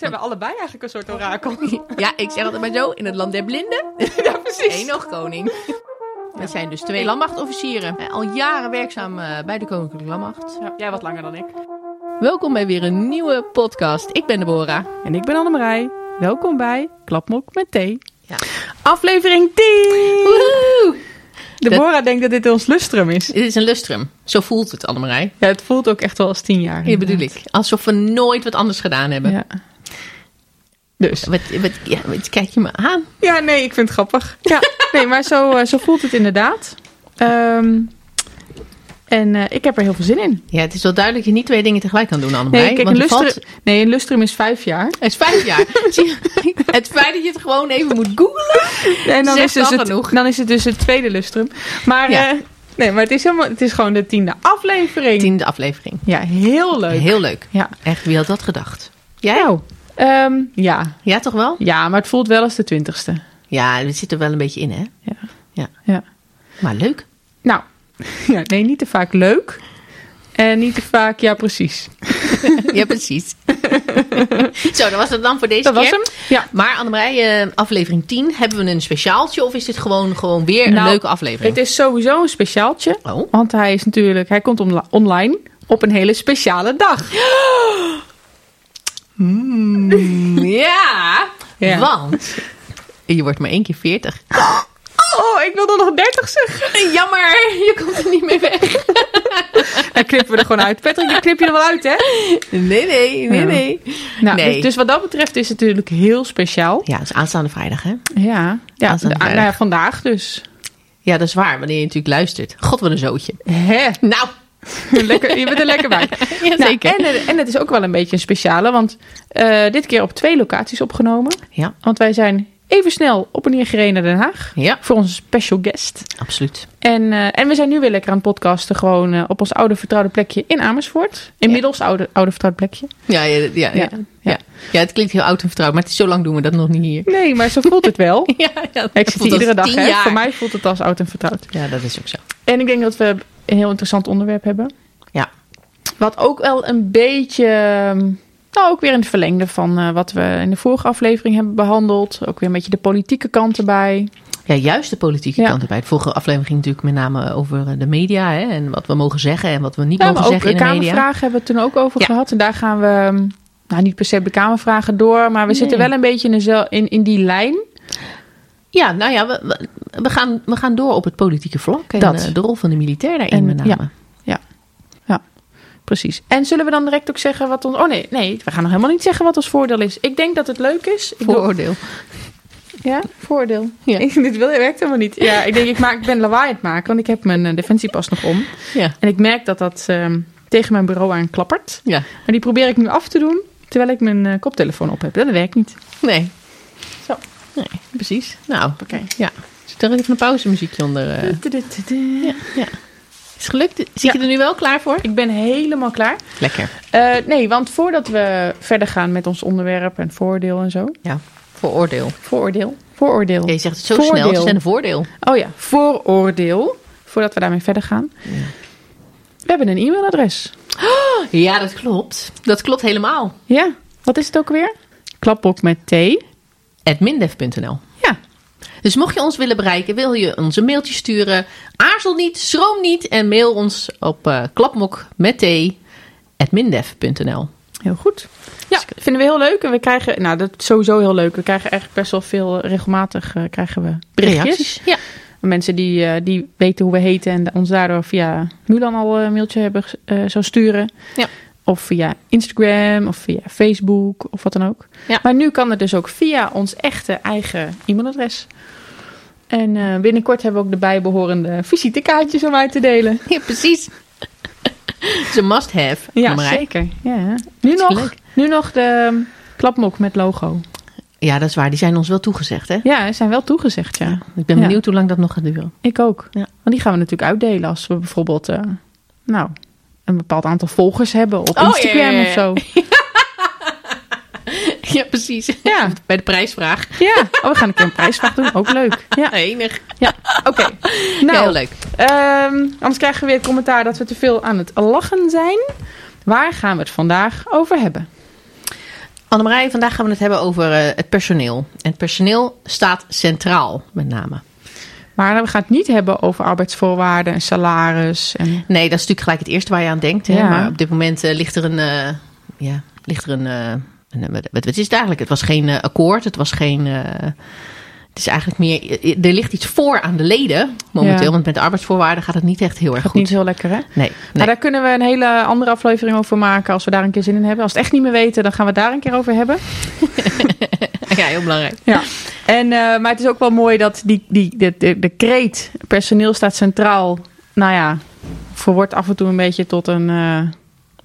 Ze hebben allebei eigenlijk een soort orakel. Ja, ik zeg altijd maar zo, in het land der blinden. ja, precies. Eén nog koning. We zijn dus twee landmachtofficieren. Eh, Al jaren werkzaam eh, bij de Koninklijke Landmacht. Ja, jij wat langer dan ik. Welkom bij weer een nieuwe podcast. Ik ben Deborah. En ik ben Annemarij. Welkom bij Klapmok met thee. Ja. Aflevering 10! Woehoe! Deborah denkt dat dit ons lustrum is. Dit is een lustrum. Zo voelt het, Annemarij. Ja, het voelt ook echt wel als 10 jaar. Hier bedoel ik. Alsof we nooit wat anders gedaan hebben. Ja. Dus. Wat, wat, ja, wat kijk je me aan? Ja, nee, ik vind het grappig. Ja, nee, maar zo, eh, zo voelt het inderdaad. Ehm, en eh, ik heb er heel veel zin in. Ja, het is wel duidelijk dat je niet twee dingen tegelijk kan doen, Annemarij. Nee, kijk, want een valt- lustrum, nee, een lustrum is vijf jaar. Het is vijf jaar. Het feit dat je het gewoon even moet googlen. En dan is, dus het, genoeg. dan is het dus het tweede lustrum. Maar Ja. eh, nee, maar het is, helemaal, het is gewoon de tiende aflevering. Tiende aflevering. Ja, heel leuk. Heel leuk. Ja. Echt, wie had dat gedacht? Jij? Nou, ehm, ja. Ja, toch wel? ja, maar het voelt wel als de twintigste. Ja, het zit er wel een beetje in, hè? Ja. Ja. ja. Maar leuk. Nou, ja, nee, niet te vaak leuk. En niet te vaak, ja, precies. ja, precies. Zo, dat was het dan voor deze Dat keer. was hem. Ja. Maar Annemarij, eh, aflevering 10, hebben we een speciaaltje of is dit gewoon, gewoon weer een Nou, leuke aflevering? Het is sowieso een speciaaltje. Oh. Want hij is natuurlijk, hij komt online op een hele speciale dag. Ja, Ja. want je wordt maar één keer 40. Oh, ik wilde nog 30 zeggen. Jammer, je komt er niet meer weg. Dan knippen we er gewoon uit. Patrick, die knip je er wel uit, hè? Nee, nee, nee, nee. Nou, Nee. dus, dus wat dat betreft is het natuurlijk heel speciaal. Ja, het is aanstaande vrijdag, hè? Ja, ja, nou vrijdag. ja vandaag dus. Ja, dat is waar, wanneer je natuurlijk luistert. God, wat een zootje. Hè? Nou, Lekker, je bent er lekker bij. ja, Nou, zeker. en, eh, en het is ook wel een beetje een speciale, want eh, dit keer op twee locaties opgenomen. Ja, Want wij zijn even snel op en neer gereden naar Den Haag ja, voor onze special guest. absoluut. En, eh, en we zijn nu weer lekker aan het podcasten, gewoon op ons oude vertrouwde plekje in Amersfoort. Inmiddels oude, oude vertrouwde plekje. Ja, ja, ja, ja, Ja, ja. ja. het klinkt heel oud en vertrouwd, maar het is zo lang doen we dat nog niet hier. Nee, maar zo voelt het wel. Ja, ja, Ik zit hier iedere dag, hè. Voor mij voelt het als oud en vertrouwd. Ja, dat is ook zo. En ik denk dat we een heel interessant onderwerp hebben. Ja. Wat ook wel een beetje, ehm, nou ook weer in het verlengde van eh, wat we in de vorige aflevering hebben behandeld. Ook weer een beetje de politieke kant erbij. Ja, juist de politieke Ja. kant erbij. De vorige aflevering ging natuurlijk met name over eh, de media hè, en wat we mogen zeggen en wat we niet Ja, mogen zeggen de in de media. Kamervragen hebben we het toen ook over Ja. gehad. En daar gaan we, ehm, nou niet per se de Kamervragen door, maar we zitten wel een beetje in, dezel- in, in die lijn. Ja, nou ja, we, we, gaan, we gaan door op het politieke vlak en Dat. eh, de rol van de militair daarin En, met name. ja. Precies. En zullen we dan direct ook zeggen wat ons... Oh nee, nee, we gaan nog helemaal niet zeggen wat ons voordeel is. Ik denk dat het leuk is. Ik doe- Vooroordeel. Ja, voordeel. Ja. Dit wil, werkt helemaal niet. Ja, ik denk, ik, maak, ik ben lawaai aan het maken, want ik heb mijn eh, defensiepas nog om. Ja. En ik merk dat dat ehm, tegen mijn bureau aan klappert. ja, Maar die probeer ik nu af te doen, terwijl ik mijn eh, koptelefoon op heb. Dat werkt niet. nee. Nee, precies. Nou, Oké. ja. Zit er even een pauzemuziekje onder? eh? Ja, ja. Is gelukt? Zit Ja. je er nu wel klaar voor? Ik ben helemaal klaar. Lekker. Eh, nee, want voordat we verder gaan met ons onderwerp en voordeel en zo. Ja, vooroordeel. Vooroordeel. Vooroordeel. Ja, je zegt het zo Voordeel. snel, het is een voordeel. Oh ja, vooroordeel. Voordat we daarmee verder gaan. We hebben een e-mailadres. Ja, dat klopt. Dat klopt helemaal. Ja, wat is het ook weer? Klapbok met T. Mindef.nl Ja, Dus mocht je ons willen bereiken, wil je ons een mailtje sturen, aarzel niet, schroom niet en mail ons op eh klapmok met thee at mindef.nl. heel goed. Ja, vinden we heel leuk. En we krijgen, nou dat is sowieso heel leuk. We krijgen echt best wel veel, eh, regelmatig eh, krijgen we berichtjes. Reacties? Ja. Mensen die, die weten hoe we heten en ons daardoor via Mulan al een mailtje hebben zo sturen. Ja. Of via Instagram of via Facebook of wat dan ook. Ja. Maar nu kan het dus ook via ons echte eigen e-mailadres. En eh, binnenkort hebben we ook de bijbehorende visitekaartjes om uit te delen. ja, precies. Het is een must-have. Ja, zeker. Ja. Nu, nog, leuk. nu nog de um, klapmok met logo. Ja, dat is waar. Die zijn ons wel toegezegd, hè? Ja, er zijn wel toegezegd, ja. Ik ben Ja. benieuwd hoe lang dat nog gaat duren. Ik ook. Ja. Want die gaan we natuurlijk uitdelen als we bijvoorbeeld eh, nou, een bepaald aantal volgers hebben op Oh, Instagram of zo. Ja, precies. Ja. Bij de prijsvraag. Ja, oh, we gaan een keer een prijsvraag doen. Ook leuk. Ja, Enig. ja. oké. Nou, heel leuk. ehm, anders krijgen we weer het commentaar dat we te veel aan het lachen zijn. Waar gaan we het vandaag over hebben? Annemarij, vandaag gaan we het hebben over eh, het personeel. En het personeel staat centraal, met name. Maar we gaan het niet hebben over arbeidsvoorwaarden en salaris. En... Nee, dat is natuurlijk gelijk het eerste waar je aan denkt. Hè? Ja. Maar op dit moment eh, ligt er een... eh, ja, ligt er een... eh, een wat is het eigenlijk? Het was geen akkoord. Het was geen... het is eigenlijk meer... Er ligt iets voor aan de leden momenteel. Ja. Want met de arbeidsvoorwaarden gaat het niet echt heel erg Gaat goed. niet heel lekker, hè? Nee, nee. Maar daar kunnen we een hele andere aflevering over maken als we daar een keer zin in hebben. Als we het echt niet meer weten, dan gaan we het daar een keer over hebben. ja, heel belangrijk. Ja. En, eh, maar het is ook wel mooi dat die, die, de, de, de kreet personeel staat centraal. Nou ja, verwoordt af en toe een beetje tot een, eh,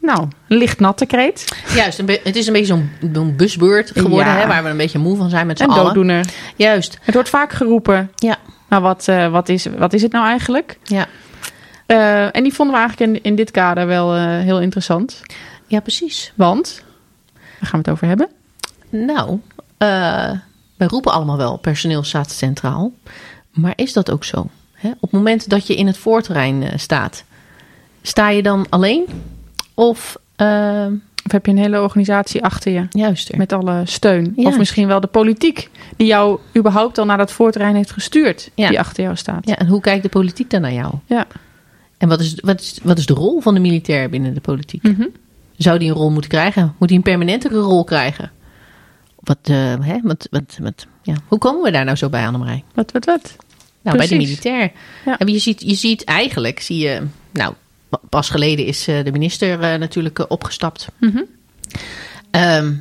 nou, licht natte kreet. Juist, het is een beetje zo'n busbeurt geworden, Ja. hè, waar we een beetje moe van zijn met z'n allen. dooddoener. Juist, Het wordt vaak geroepen. ja. Nou, wat, eh, wat, is, wat is het nou eigenlijk? Ja, en die vonden we eigenlijk in, in dit kader wel heel interessant. ja precies. Want, waar gaan we het over hebben? Nou, eh wij roepen allemaal wel personeel staat centraal. Maar is dat ook zo? Hè? Op het moment dat je in het voorterrein eh, staat, sta je dan alleen? Of eh, Of heb je een hele organisatie achter je? juist? Met alle steun. Of misschien wel de politiek die jou überhaupt al naar dat voorterrein heeft gestuurd. Ja. Die achter jou staat. Ja, en hoe kijkt de politiek dan naar jou? Ja. En wat is, wat, is, wat is de rol van de militair binnen de politiek? Mhm. Zou die een rol moeten krijgen? Moet hij een permanentere rol krijgen? Wat, eh, hè? Wat, wat, wat, ja. Hoe komen we daar nou zo bij, Annemarij? Wat, wat, wat? Nou, bij de Precies. militair. Ja. En je, ziet, je ziet eigenlijk, zie je, nou, pas geleden is eh, de minister eh, natuurlijk opgestapt. Mhm. Ehm,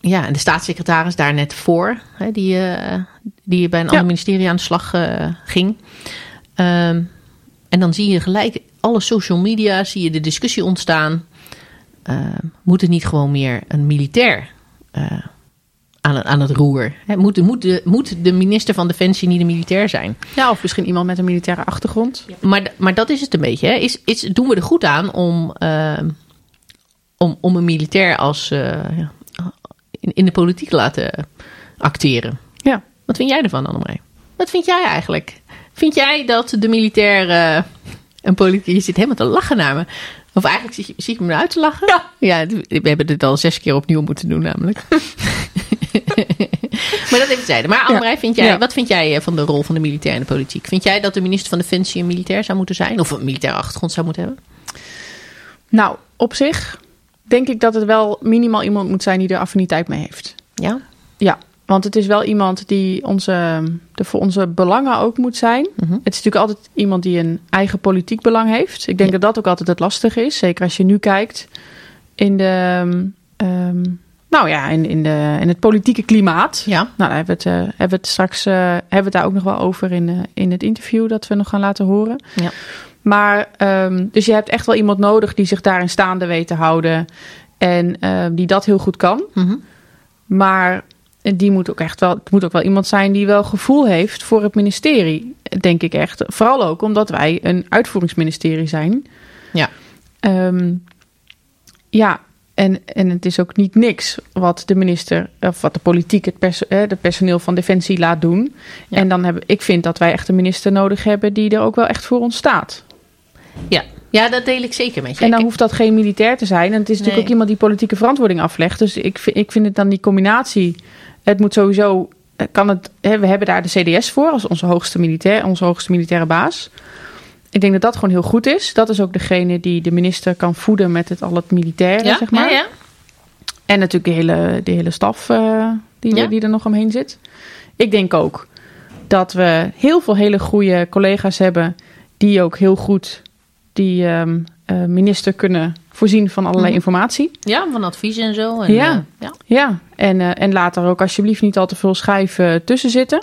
ja, en de staatssecretaris daar net voor, hè, die, eh, die bij een Ja. ander ministerie aan de slag ging. Ehm, en dan zie je gelijk alle social media, zie je de discussie ontstaan. Ehm, moet het niet gewoon meer een militair eh, aan, het- aan het roer? Hè, moet, moet, de, moet de minister van Defensie niet een militair zijn? Ja, of misschien iemand met een militaire achtergrond. Maar, maar dat is het een beetje. Hè? Is, is, doen we er goed aan om, ehm, om, om een militair als, eh, in, in de politiek te laten acteren? Ja. Wat vind jij ervan, Annemarij? Wat vind jij eigenlijk? Vind jij dat de militair eh, een politiek... Je zit helemaal te lachen naar me. Of eigenlijk zie, ik me eruit te lachen? Ja. Ja, we hebben dit al zes keer opnieuw moeten doen namelijk. maar dat even zeiden. Maar Annemarij, vind jij, wat vind jij eh, van de rol van de militair in de politiek? Vind jij dat de minister van Defensie een militair zou moeten zijn? Of een militaire achtergrond zou moeten hebben? Nou, op zich denk ik dat het wel minimaal iemand moet zijn die er affiniteit mee heeft. Ja? Ja, want het is wel iemand die onze, de, voor onze belangen ook moet zijn. Mhm. Het is natuurlijk altijd iemand die een eigen politiek belang heeft. Ik denk Ja. dat dat ook altijd het lastige is. Zeker als je nu kijkt in, de, ehm, nou ja, in, in, de, in het politieke klimaat. Ja. Nou, daar hebben we het, eh, hebben we het straks eh, hebben we het daar ook nog wel over in, eh, in het interview dat we nog gaan laten horen. Ja. Maar, ehm, dus je hebt echt wel iemand nodig die zich daarin staande weet te houden. En ehm, die dat heel goed kan. Mhm. Maar die moet ook echt wel, het moet ook wel iemand zijn die wel gevoel heeft voor het ministerie, denk ik echt. Vooral ook omdat wij een uitvoeringsministerie zijn. Ja. Ehm, ja, en, en het is ook niet niks wat de minister, of wat de politiek, het perso de personeel van Defensie laat doen. Ja. En dan hebben, ik vind dat wij echt een minister nodig hebben die er ook wel echt voor ons staat. Ja. ja, dat deel ik zeker met je. En dan hoeft dat geen militair te zijn. En het is natuurlijk Nee. ook iemand die politieke verantwoording aflegt. Dus ik vind, ik vind het dan die combinatie. Het moet sowieso. Kan het, hè, we hebben daar de CDS voor als onze hoogste, militair, onze hoogste militaire baas. Ik denk dat dat gewoon heel goed is. Dat is ook degene die de minister kan voeden met het, al het militaire, ja? zeg maar. Ja, ja. En natuurlijk de hele, de hele staf eh, die, Ja. er, die er nog omheen zit. Ik denk ook dat we heel veel hele goede collega's hebben... die ook heel goed die ehm, eh, minister kunnen voorzien van allerlei Mhm. informatie. ja, van adviezen en zo. En, Ja. eh, ja. Ja, en, en laat er ook alsjeblieft niet al te veel schijven tussen zitten.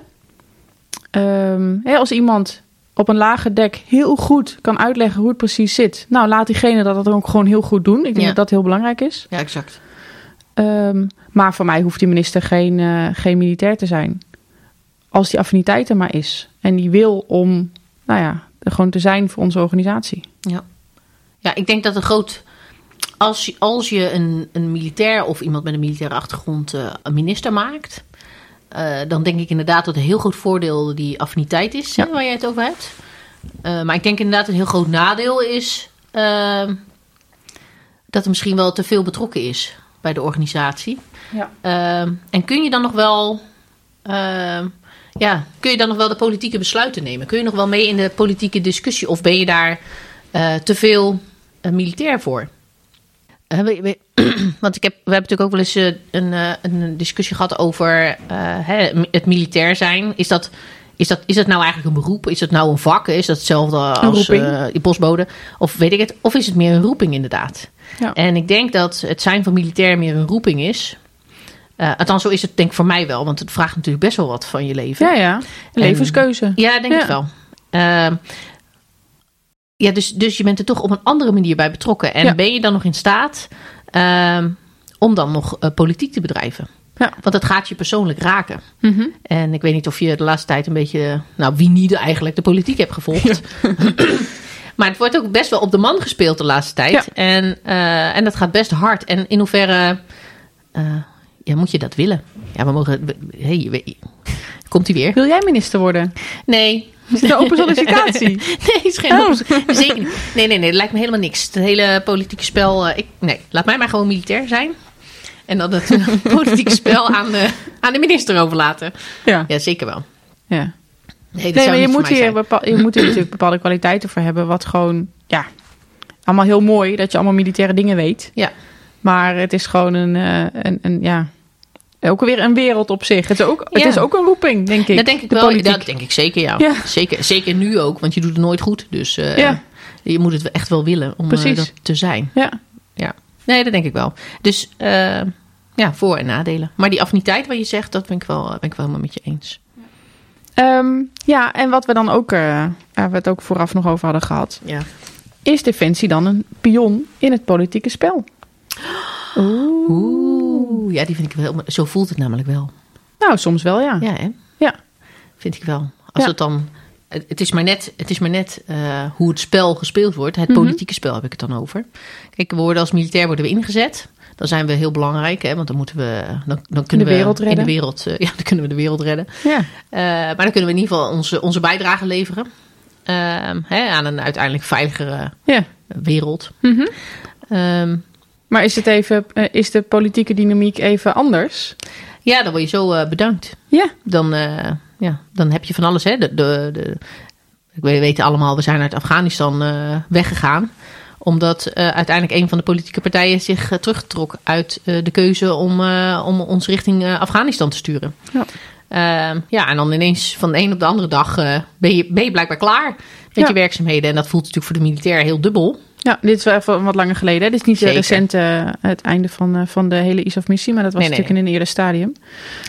Ehm, hè, als iemand op een lage dek heel goed kan uitleggen hoe het precies zit... nou, laat diegene dat dan ook gewoon heel goed doen. Ik denk Ja. dat dat heel belangrijk is. ja, exact. Ehm, maar voor mij hoeft die minister geen, eh, geen militair te zijn. Als die affiniteit er maar is. En die wil om, nou ja, er gewoon te zijn voor onze organisatie. Ja. ja, ik denk dat een groot. Als als je een, een militair of iemand met een militaire achtergrond eh, een minister maakt, eh, dan denk ik inderdaad dat een heel groot voordeel die affiniteit is Ja. hè, waar je het over hebt. Eh, maar ik denk inderdaad een heel groot nadeel is eh, dat er misschien wel te veel betrokken is bij de organisatie. Ja. Ehm, en kun je dan nog wel. ehm, ja, kun je dan nog wel de politieke besluiten nemen? Kun je nog wel mee in de politieke discussie? Of ben je daar eh, te veel militair voor? Eh, want ik heb, we hebben natuurlijk ook wel eens eh, een, eh, een discussie gehad over het militair zijn. Is dat, is, dat, is dat nou eigenlijk een beroep? Is dat nou een vak? Is dat hetzelfde als die postbode? Of weet ik het? Of is het meer een roeping inderdaad? Ja. En ik denk dat het zijn van militair meer een roeping is. Althans, zo is het denk ik voor mij wel. Want het vraagt natuurlijk best wel wat van je leven. Ja, ja. Levenskeuze. Ja, denk Ja. ik wel. Ja, dus, dus je bent er toch op een andere manier bij betrokken. En Ja. ben je dan nog in staat ehm, om dan nog eh, politiek te bedrijven? Ja. Want het gaat je persoonlijk raken. Mhm. En ik weet niet of je de laatste tijd een beetje, nou wie niet eigenlijk, de politiek hebt gevolgd. maar het wordt ook best wel op de man gespeeld de laatste tijd. En, eh, en dat gaat best hard. En in hoeverre eh, ja, moet je dat willen? Ja, we mogen. Hey, komt hij weer? Wil jij minister worden? Nee. Is het een open sollicitatie? Nee, is geen Oh. open- Zeker niet. Nee, nee, nee, dat lijkt me helemaal niks. Het hele politieke spel. eh, ik, nee, laat mij maar gewoon militair zijn. En dan het politieke spel aan de, aan de minister overlaten. Ja. Ja, zeker wel. ja. Nee, maar je moet, hier bepaal, je moet hier natuurlijk bepaalde kwaliteiten voor hebben. Wat gewoon, ja, allemaal heel mooi dat je allemaal militaire dingen weet. Ja. Maar het is gewoon een, eh, een, een ja, ook weer een wereld op zich. Het is ook, het is ook een roeping, denk ik. Dat denk ik de wel. politiek. Dat denk ik zeker, ja. Ja. Zeker, zeker nu ook, want je doet het nooit goed. Dus eh, Ja. je moet het echt wel willen om eh, dat te zijn. Ja. Ja. Nee, dat denk ik wel. Dus eh, ja, voor- en nadelen. Maar die affiniteit wat je zegt, dat ben ik wel, ben ik wel helemaal met je eens. Ehm, ja, en wat we dan ook, waar we het ook vooraf nog over hadden gehad. Ja. Is Defensie dan een pion in het politieke spel? Oeh. Oeh, ja, die vind ik wel. Zo voelt het namelijk wel. Nou, soms wel, ja. Ja, hè? Ja. Vind ik wel. Als Ja. het dan. Het is maar net, het is maar net eh, hoe het spel gespeeld wordt. Het Mhm. politieke spel heb ik het dan over. Kijk, we worden als militair worden we ingezet. Dan zijn we heel belangrijk, hè? Want dan moeten we. Dan, dan kunnen De we wereld in redden. de wereld. eh, ja, dan kunnen we de wereld redden. ja. Eh, maar dan kunnen we in ieder geval onze, onze bijdrage leveren. Ehm, hè, aan een uiteindelijk veiligere ja. wereld. Ehm, Maar is, het even, eh, is de politieke dynamiek even anders? ja, dan word je zo eh, bedankt. Ja. dan, eh, ja, dan heb je van alles. Hè? De, de, de, we weten allemaal, we zijn uit Afghanistan eh, weggegaan. Omdat uiteindelijk een van de politieke partijen zich terugtrok uit de keuze om, om ons richting Afghanistan te sturen. Ja. Ehm, ja, en dan ineens van de een op de andere dag ben, je, ben je blijkbaar klaar met Ja. je werkzaamheden. En dat voelt natuurlijk voor de militair heel dubbel. Ja, dit is wel even wat langer geleden. hè. Dit is niet Zeker. de recente, eh, het einde van, eh, van de hele ISAF-missie, maar dat was Nee, nee. natuurlijk in een eerder stadium.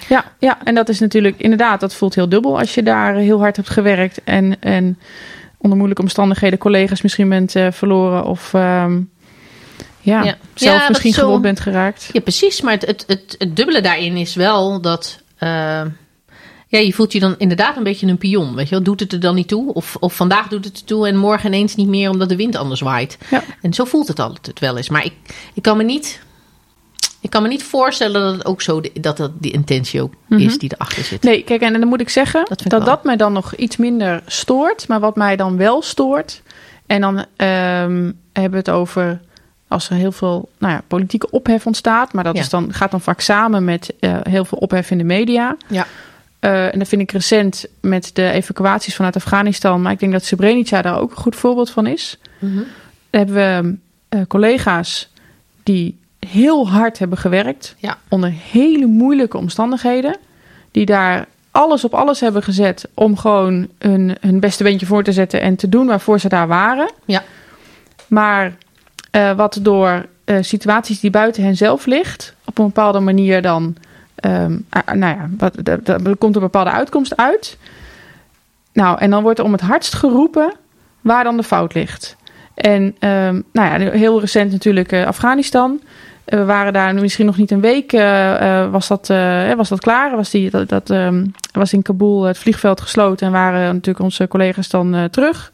Ja, ja, en dat is natuurlijk inderdaad, dat voelt heel dubbel als je daar heel hard hebt gewerkt en, en onder moeilijke omstandigheden collega's misschien bent eh, verloren of ehm, ja, Ja. zelf Ja, misschien gewond bent geraakt. Ja, precies. Maar het, het, het, het dubbele daarin is wel dat. Ja, je voelt je dan inderdaad een beetje een pion. Weet je wel? Doet het er dan niet toe? Of, of vandaag doet het er toe en morgen ineens niet meer omdat de wind anders waait. Ja. En zo voelt het altijd wel eens. Maar ik, ik kan me niet. Ik kan me niet voorstellen dat het ook zo de- dat dat die intentie ook Mhm. is die erachter zit. Nee, kijk, en dan moet ik zeggen Dat dat ik mij dan nog iets minder stoort. Maar wat mij dan wel stoort, en dan ehm, hebben we het over als er heel veel nou ja, politieke ophef ontstaat. Maar dat Ja. is dan, gaat dan vaak samen met eh, heel veel ophef in de media. Ja. Eh, en dat vind ik recent met de evacuaties vanuit Afghanistan. Maar ik denk dat Srebrenica daar ook een goed voorbeeld van is. Mhm. Daar hebben we eh, collega's die heel hard hebben gewerkt. Ja. Onder hele moeilijke omstandigheden. Die daar alles op alles hebben gezet om gewoon hun, hun beste beentje voor te zetten en te doen waarvoor ze daar waren. Ja. Maar eh, wat door situaties die buiten hen zelf ligt, op een bepaalde manier dan. Ah, nou ja, wat, er, komt een bepaalde uitkomst uit. Nou, en dan wordt er om het hardst geroepen waar dan de fout ligt. En ehm, nou ja, heel recent natuurlijk eh, Afghanistan. Eh, we waren daar misschien nog niet een week, eh, was, dat, was dat klaar. Was, die, dat, dat, ehm, was in Kabul het vliegveld gesloten en waren natuurlijk onze collega's dan terug.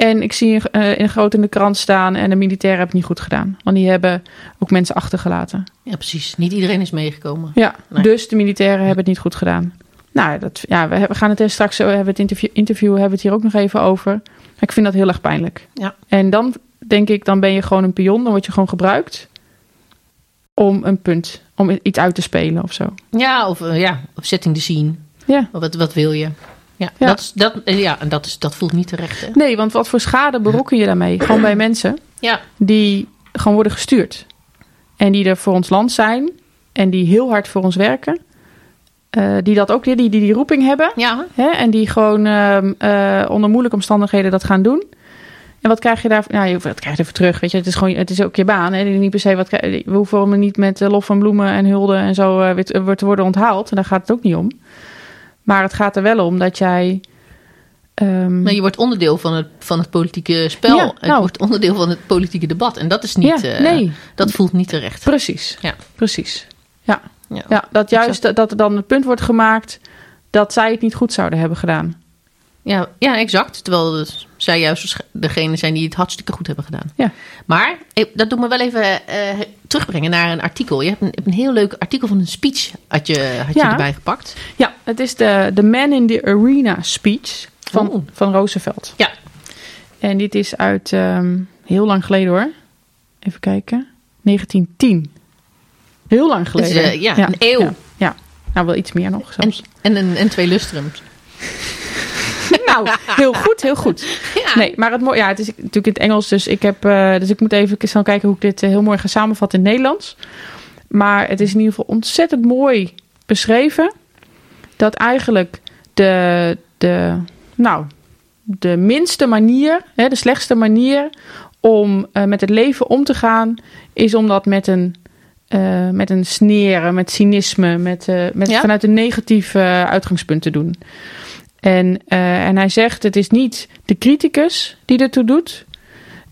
En ik zie eh, in groot in de krant staan en de militairen hebben het niet goed gedaan. Want die hebben ook mensen achtergelaten. ja, precies. Niet iedereen is meegekomen. Ja, Nee. dus de militairen hebben het niet goed gedaan. Nou, dat, ja, we, we gaan het er straks, we hebben het interview, interview hebben we het hier ook nog even over. Ik vind dat heel erg pijnlijk. Ja. En dan denk ik, dan ben je gewoon een pion, dan word je gewoon gebruikt. om een punt, om iets uit te spelen of zo. Ja, of eh, ja, of setting the scene. Ja. Wat, wat wil je? Ja, Ja. Dat, is, dat, eh, ja en dat, is, dat voelt niet terecht. Hè? Nee, want wat voor schade berokken je daarmee? Gewoon bij mensen Ja, die gewoon worden gestuurd. En die er voor ons land zijn. En die heel hard voor ons werken. Eh, die dat ook, die, die, die roeping hebben. ja. Hè? En die gewoon ehm, eh, onder moeilijke omstandigheden dat gaan doen. En wat krijg je daar? Nou, je- wat krijg je ervoor terug? Weet je, het is gewoon, het is ook je baan. Hè? Niet per se wat. We hoeven me niet met lof van bloemen en hulde en zo weer te worden onthaald. En daar gaat het ook niet om. Maar het gaat er wel om dat jij. ehm, Maar je wordt onderdeel van het, van het politieke spel. Ja, nou. wordt onderdeel van het politieke debat. En dat is niet. Ja, eh, nee. Dat voelt niet terecht. Precies. Ja. Precies. Ja. Ja. ja, dat juist dat, dat er dan het punt wordt gemaakt dat zij het niet goed zouden hebben gedaan. Ja, ja, exact. Terwijl het- zij juist degene zijn die het hartstikke goed hebben gedaan. Ja. Maar dat doet me wel even eh, terugbrengen naar een artikel. Je hebt een, een heel leuk artikel van een speech had je, had je erbij gepakt. Ja, het is de, de Man in the Arena speech van, Oeh. van Roosevelt. Ja. En dit is uit ehm, heel lang geleden hoor. Even kijken. 1910. Heel lang is, geleden. eh, ja, een eeuw. Ja, ja. nou wel iets meer nog En, zelfs. en, een, en twee lustrums. nou, heel goed, heel goed. Ja. Nee, maar het, ja, het is natuurlijk in het Engels, dus ik, heb, eh, dus ik moet even snel kijken hoe ik dit eh, heel mooi ga samenvatten in het Nederlands. Maar het is in ieder geval ontzettend mooi beschreven dat eigenlijk de, de, nou, de minste manier, hè, de slechtste manier om eh, met het leven om te gaan, is om dat met een, eh, met een sneren, met cynisme, met, met Ja? vanuit een negatief uitgangspunt te doen. En, eh, en hij zegt: het is niet de criticus die ertoe doet,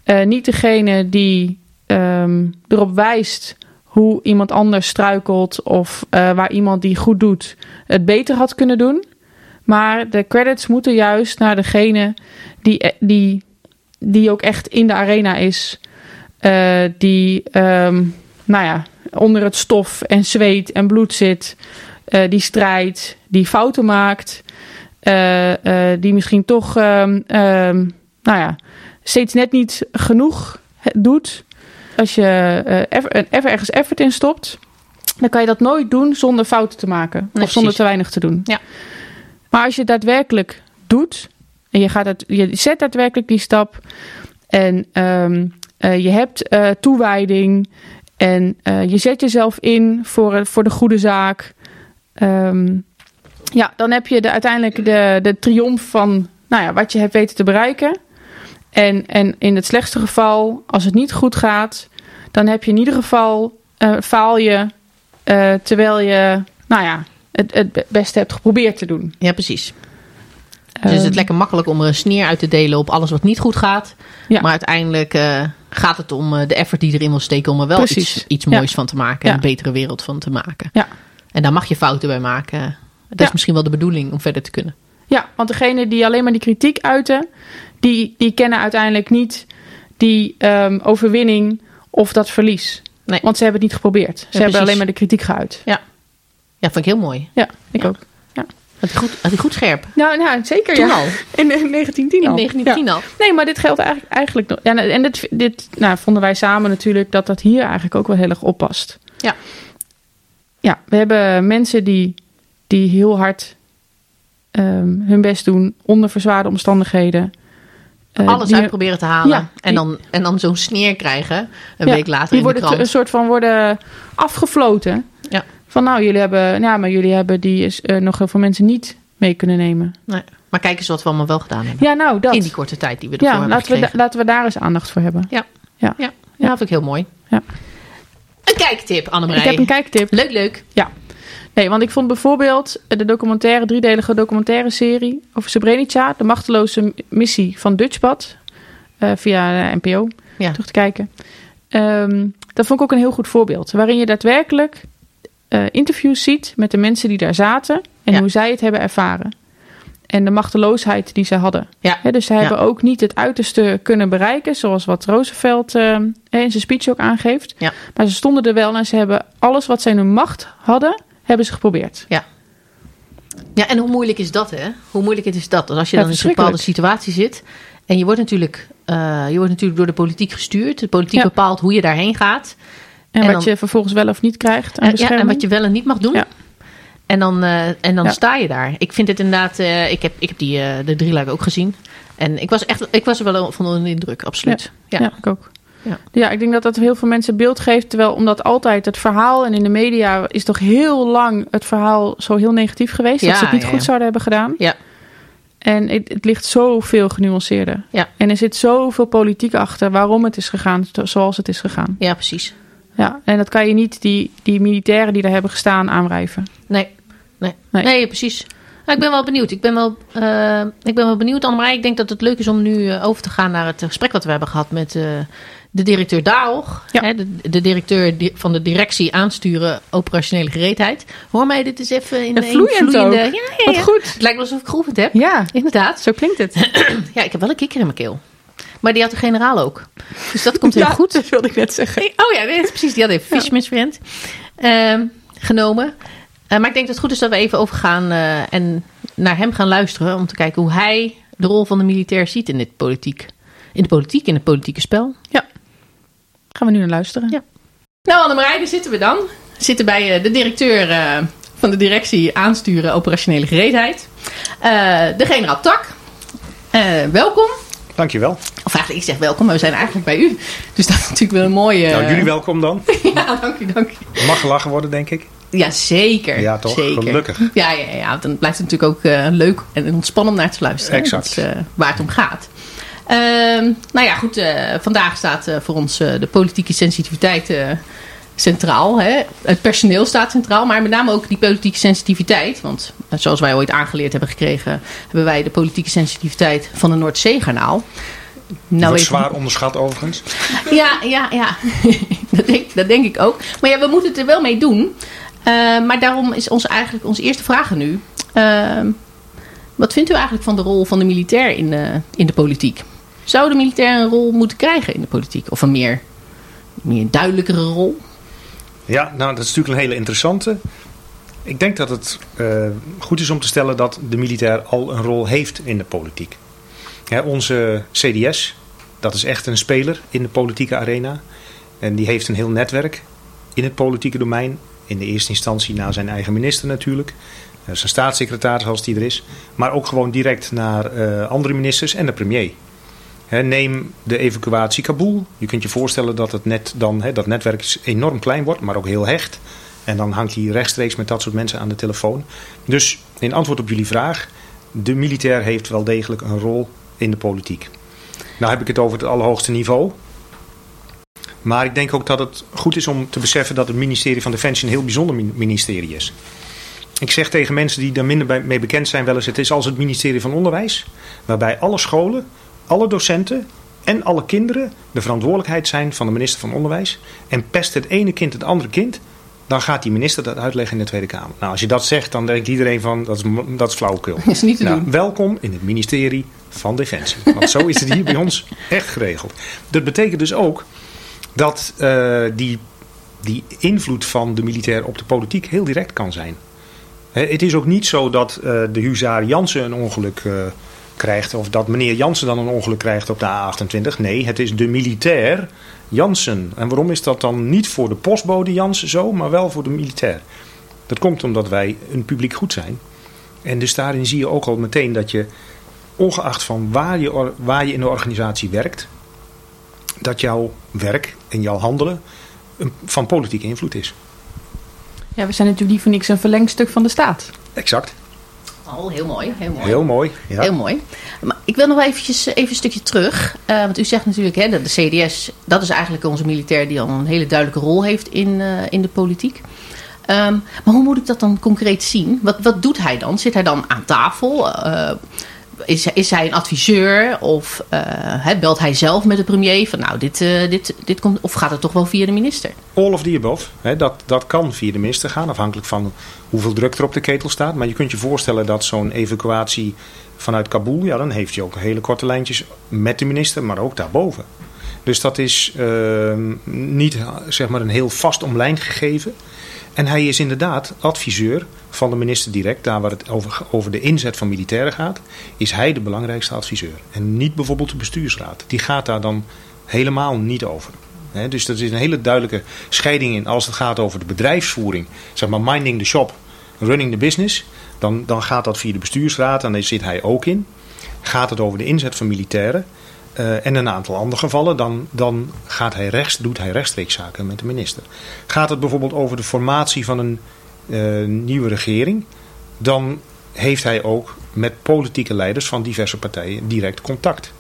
eh, niet degene die ehm, erop wijst hoe iemand anders struikelt of eh, waar iemand die goed doet het beter had kunnen doen. Maar de credits moeten juist naar degene die, die, die ook echt in de arena is. die, ehm, nou ja, onder het stof en zweet en bloed zit. die strijdt, die fouten maakt. Eh, eh, die misschien toch, ehm, ehm, nou ja, steeds net niet genoeg doet. Als je eh, even, even ergens effort in stopt, dan kan je dat nooit doen zonder fouten te maken. Nee, of zonder precies. te weinig te doen. Ja. Maar als je het daadwerkelijk doet, en je, gaat het, je zet daadwerkelijk die stap, en ehm, eh, je hebt eh, toewijding, en eh, je zet jezelf in voor, eh, voor de goede zaak, ehm, ja, dan heb je de, uiteindelijk de, de triomf van nou ja, wat je hebt weten te bereiken. En, en in het slechtste geval, als het niet goed gaat, dan heb je in ieder geval eh, faal je eh, terwijl je nou ja, het, het beste hebt geprobeerd te doen. Ja, precies. Dus is Ehm, het lekker makkelijk om er een sneer uit te delen op alles wat niet goed gaat. Ja. Maar uiteindelijk eh, gaat het om de effort die je erin wil steken om er wel Precies. iets, iets Ja. moois van te maken. En Ja. een betere wereld van te maken. Ja. En daar mag je fouten bij maken. Dat Ja. is misschien wel de bedoeling om verder te kunnen. Ja, want degene die alleen maar die kritiek uiten, die, die kennen uiteindelijk niet die ehm, overwinning of dat verlies. Nee. Want ze hebben het niet geprobeerd. Ze hebben alleen maar de kritiek geuit. Ja, vind ik heel mooi. Ja, ik Ja. ook. Had hij goed, had hij goed scherp. Nou, nou zeker Toen ja. al. In, in 1910 In al. 1910 Ja. al. Nee, maar dit geldt eigenlijk, eigenlijk nog. Ja, en dit, dit nou, vonden wij samen natuurlijk dat dat hier eigenlijk ook wel heel erg oppast. Ja. Ja, we hebben mensen die, die heel hard ehm, hun best doen onder verzwaarde omstandigheden. Eh, Alles uit proberen te halen. Ja, en, dan, en dan zo'n sneer krijgen. Een Ja, week later die in de worden krant. een soort van worden afgefloten. Ja. Van nou, jullie hebben, ja, maar jullie hebben die is, eh, nog heel veel mensen niet mee kunnen nemen. Nee. Maar kijk eens wat we allemaal wel gedaan hebben. Ja, nou dat. In die korte tijd die we ervoor ja, hebben laten we, laten we daar eens aandacht voor hebben. Ja. Ja. Ja, dat vind ik heel mooi. Ja. Een kijktip, Annemarij. Ik heb een kijktip. Leuk, leuk. Ja. Nee, want ik vond bijvoorbeeld de documentaire, driedelige documentaire serie over Srebrenica, de machteloze missie van Dutchbad, eh, via de NPO, Ja. terug te kijken. Ehm, dat vond ik ook een heel goed voorbeeld, waarin je daadwerkelijk eh, interviews ziet met de mensen die daar zaten en Ja. hoe zij het hebben ervaren. En de machteloosheid die ze hadden. Ja. Dus ze hebben ook niet het uiterste kunnen bereiken, zoals wat Roosevelt eh, in zijn speech ook aangeeft. Ja. Maar ze stonden er wel en ze hebben alles wat zij in hun macht hadden, hebben ze geprobeerd. Ja, en hoe moeilijk is dat, hè? Hoe moeilijk het is dat? Dus als je Ja, dan in een bepaalde situatie zit... en je wordt natuurlijk, eh, je wordt natuurlijk door de politiek gestuurd. De politiek Ja. bepaalt hoe je daarheen gaat. En, En wat dan- je vervolgens wel of niet krijgt aan En, ja, bescherming. en wat je wel en niet mag doen. Ja. En dan, eh, en dan Ja. sta je daar. Ik vind het inderdaad... eh, ik, heb, ik heb die, eh, de drie ook gezien. En ik was, echt, ik was er wel van onder de indruk, absoluut. Ja. Ja, ik ook. Ja. Ja. ik denk dat dat heel veel mensen beeld geeft. Terwijl omdat altijd het verhaal en in de media is toch heel lang het verhaal zo heel negatief geweest. Ja, dat ze het niet ja, goed zouden hebben gedaan. Ja. En het, het ligt zoveel genuanceerder. Ja. En er zit zoveel politiek achter waarom het is gegaan zo- zoals het is gegaan. ja, precies. Ja, en dat kan je niet die, die militairen die daar hebben gestaan aanwrijven. Nee, nee. Nee. nee. precies. Nou, ik ben wel benieuwd. Ik ben wel, eh, ik ben wel benieuwd, Annemarij. Ik denk dat het leuk is om nu eh, over te gaan naar het gesprek wat we hebben gehad met eh, de directeur Daog. Ja. Hè, de, de directeur di- van de directie aansturen operationele gereedheid. Hoor mij dit eens even in Ja, een vloeiend vloeiende... Ja, ja, Wat ja. goed. Het lijkt wel alsof ik geoefend heb. Ja, Inderdaad. zo klinkt het. Ja, ik heb wel een kikker in mijn keel. Maar die had de generaal ook. Dus dat komt heel Ja, goed. dat wilde ik net zeggen. Oh ja, nee, precies. Die had even Fisherman's Friend genomen. Eh, maar ik denk dat het goed is dat we even overgaan eh, en naar hem gaan luisteren. Om te kijken hoe hij de rol van de militair ziet in dit politiek. In de politiek, in het politieke spel. Gaan we nu naar luisteren. Ja. Nou, Annemarij, daar zitten we dan. We zitten bij eh, de directeur eh, van de directie aansturen operationele gereedheid. Eh, de generaal Tak. Eh, welkom. Dankjewel. Of eigenlijk, ik zeg welkom, maar we zijn eigenlijk bij u. Dus dat is natuurlijk wel een mooie... Nou, jullie welkom dan. Ja, dank u, dank u. Mag gelachen worden, denk ik. Ja, zeker. Ja, toch? Zeker. Gelukkig. Ja, ja, ja, dan blijft het natuurlijk ook eh, leuk en ontspannen om naar te luisteren. Exact. Dat is eh, waar het om gaat. Ehm, nou ja, goed. eh, vandaag staat eh, voor ons eh, de politieke sensitiviteit centraal. Hè? Het personeel staat centraal, maar met name ook die politieke sensitiviteit. Want zoals wij ooit aangeleerd hebben gekregen, hebben wij de politieke sensitiviteit van de Noordzeegarnaal. Nou wordt even- zwaar onderschat overigens. ja, ja, ja. dat, denk, dat denk ik ook. Maar ja, we moeten het er wel mee doen. Eh, maar daarom is ons eigenlijk onze eerste vraag aan u. Eh, wat vindt u eigenlijk van de rol van de militair in de, in de politiek? Zou de militair een rol moeten krijgen in de politiek? Of een meer, meer duidelijkere rol? Ja, nou, dat is natuurlijk een hele interessante. Ik denk dat het eh, goed is om te stellen dat de militair al een rol heeft in de politiek. Onze CDS, dat is echt een speler in de politieke arena. En die heeft een heel netwerk in het politieke domein. In de eerste instantie naar zijn eigen minister natuurlijk. Eh, zijn staatssecretaris als die er is. Maar ook gewoon direct naar eh, andere ministers en de premier. Neem de evacuatie Kabul. Je kunt je voorstellen dat het net dan, dat netwerk enorm klein wordt, maar ook heel hecht. En dan hangt hij rechtstreeks met dat soort mensen aan de telefoon. Dus in antwoord op jullie vraag, de militair heeft wel degelijk een rol in de politiek. Nou heb ik het over het allerhoogste niveau. Maar ik denk ook dat het goed is om te beseffen dat het ministerie van Defensie een heel bijzonder min- ministerie is. Ik zeg tegen mensen die daar minder mee bekend zijn wel eens, het is als het ministerie van Onderwijs, waarbij alle scholen, alle docenten en alle kinderen de verantwoordelijkheid zijn van de minister van Onderwijs. En pest het ene kind het andere kind, dan gaat die minister dat uitleggen in de Tweede Kamer. Nou, als je dat zegt, dan denkt iedereen van, dat is, dat is flauwekul. Is niet te Nou, doen. welkom in het ministerie van Defensie. Want zo is het hier bij ons echt geregeld. Dat betekent dus ook dat eh, die, die invloed van de militair op de politiek heel direct kan zijn. Het is ook niet zo dat eh, de huzaar Jansen een ongeluk eh, krijgt... of dat meneer Jansen dan een ongeluk krijgt op de A28. Nee, het is de militair Jansen. En waarom is dat dan niet voor de postbode Jansen zo, maar wel voor de militair? Dat komt omdat wij een publiek goed zijn. En dus daarin zie je ook al meteen dat je, ongeacht van waar je, waar je in de organisatie werkt, dat jouw werk en jouw handelen van politieke invloed is. Ja, we zijn natuurlijk niet voor niks een verlengstuk van de staat. Exact. Oh, heel mooi. Heel mooi. Heel mooi. Ja. Heel mooi. Maar ik wil nog wel eventjes, eh, even een stukje terug. Eh, want u zegt natuurlijk, hè, dat de CDS, dat is eigenlijk onze militair die al een hele duidelijke rol heeft in, eh, in de politiek. Ehm, maar hoe moet ik dat dan concreet zien? Wat, wat doet hij dan? Zit hij dan aan tafel? Is, is hij een adviseur? Of eh, belt hij zelf met de premier van nou, dit, eh, dit, dit komt. Of gaat het toch wel via de minister? All of the above. Hè, dat, dat kan via de minister gaan, afhankelijk van hoeveel druk er op de ketel staat. Maar je kunt je voorstellen dat zo'n evacuatie vanuit Kabul, ja, dan heeft hij ook hele korte lijntjes met de minister, maar ook daarboven. Dus dat is ehm, niet zeg maar, een heel vast omlijnd gegeven. En hij is inderdaad adviseur van de minister direct, daar waar het over, over de inzet van militairen gaat, is hij de belangrijkste adviseur. En niet bijvoorbeeld de bestuursraad. Die gaat daar dan helemaal niet over. Dus er is een hele duidelijke scheiding in als het gaat over de bedrijfsvoering. Zeg maar minding the shop, running the business. Dan, dan gaat dat via de bestuursraad en daar zit hij ook in. Gaat het over de inzet van militairen uh, en een aantal andere gevallen, dan, dan gaat hij rechts, doet hij rechtstreeks zaken met de minister. Gaat het bijvoorbeeld over de formatie van een uh, nieuwe regering, dan heeft hij ook met politieke leiders van diverse partijen direct contact.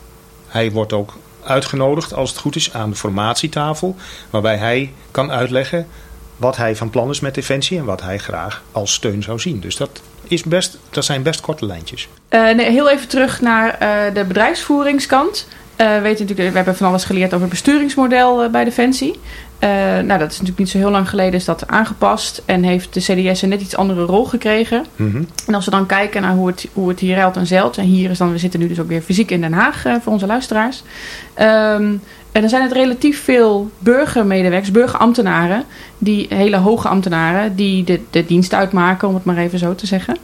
Hij wordt ook uitgenodigd, als het goed is, aan de formatietafel, waarbij hij kan uitleggen wat hij van plan is met Defensie en wat hij graag als steun zou zien. Dus dat, is best, dat zijn best korte lijntjes. Uh, nee, heel even terug naar de bedrijfsvoeringskant. Uh, we, weten natuurlijk, we hebben van alles geleerd over het besturingsmodel bij Defensie. nou, dat is natuurlijk niet zo heel lang geleden is dat aangepast en heeft de CDS een net iets andere rol gekregen. Mm -hmm. En als we dan kijken naar hoe het, hoe het hier ruilt en zeilt, en hier is dan, we zitten nu dus ook weer fysiek in Den Haag voor onze luisteraars. Um, en dan zijn het relatief veel burgermedewerkers, burgerambtenaren, die hele hoge ambtenaren, die de, de dienst uitmaken, om het maar even zo te zeggen.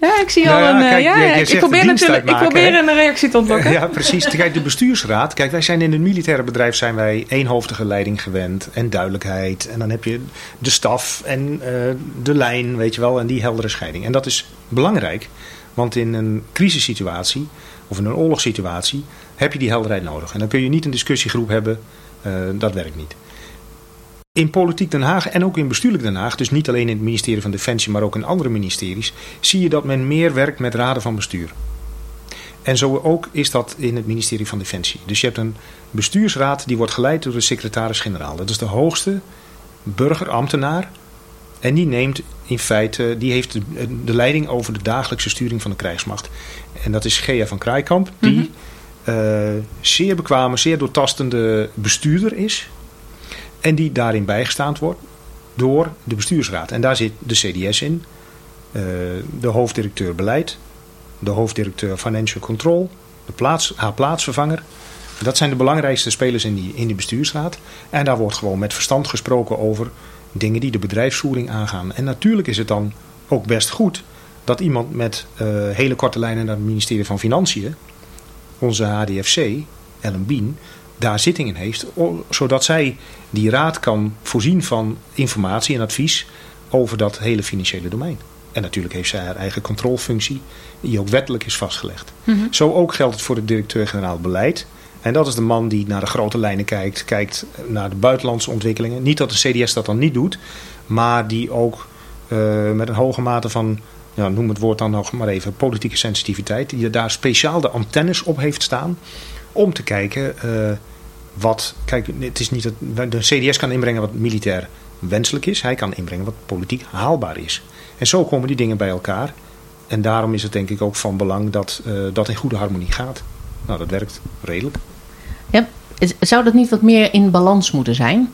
Ja, ik zie Nou al ja, een. eh, kijk, ja, je- je ja, ik probeer natuurlijk ik probeer een reactie te ontlokken. Ja, precies. Kijk, de bestuursraad. Kijk, wij zijn in het militaire bedrijf zijn wij eenhoofdige leiding gewend en duidelijkheid. En dan heb je de staf en eh, de lijn, weet je wel, en die heldere scheiding. En dat is belangrijk, want in een crisissituatie of in een oorlogssituatie heb je die helderheid nodig. En dan kun je niet een discussiegroep hebben, eh, dat werkt niet. In Politiek Den Haag en ook in Bestuurlijk Den Haag, dus niet alleen in het ministerie van Defensie, maar ook in andere ministeries, zie je dat men meer werkt met raden van bestuur. En zo ook is dat in het ministerie van Defensie. Dus je hebt een bestuursraad die wordt geleid door de secretaris-generaal. Dat is de hoogste burgerambtenaar. En die neemt in feite, die heeft de, de leiding over de dagelijkse sturing van de krijgsmacht. En dat is Gea van Kraaikamp, die Mhm. eh, zeer bekwame, zeer doortastende bestuurder is. En die daarin bijgestaan wordt door de bestuursraad. En daar zit de CDS in, eh, de hoofddirecteur beleid, de hoofddirecteur Financial Control, de plaats, haar plaatsvervanger. Dat zijn de belangrijkste spelers in die, in die bestuursraad. En daar wordt gewoon met verstand gesproken over dingen die de bedrijfsvoering aangaan. En natuurlijk is het dan ook best goed dat iemand met eh, hele korte lijnen naar het ministerie van Financiën, onze HDFC, Ellen Bien, daar zitting in heeft. Zodat zij die raad kan voorzien van informatie en advies over dat hele financiële domein. En natuurlijk heeft zij haar eigen controlefunctie, die ook wettelijk is vastgelegd. Mhm. Zo ook geldt het voor de directeur-generaal beleid. En dat is de man die naar de grote lijnen kijkt, kijkt naar de buitenlandse ontwikkelingen. Niet dat de CDS dat dan niet doet, maar die ook eh, met een hoge mate van, ja, noem het woord dan nog maar even, politieke sensitiviteit, die daar speciaal de antennes op heeft staan om te kijken eh, wat. Kijk, het is niet dat de CDS kan inbrengen wat militair wenselijk is, hij kan inbrengen wat politiek haalbaar is. En zo komen die dingen bij elkaar. En daarom is het denk ik ook van belang dat eh, dat in goede harmonie gaat. Nou, dat werkt redelijk. Ja, zou dat niet wat meer in balans moeten zijn?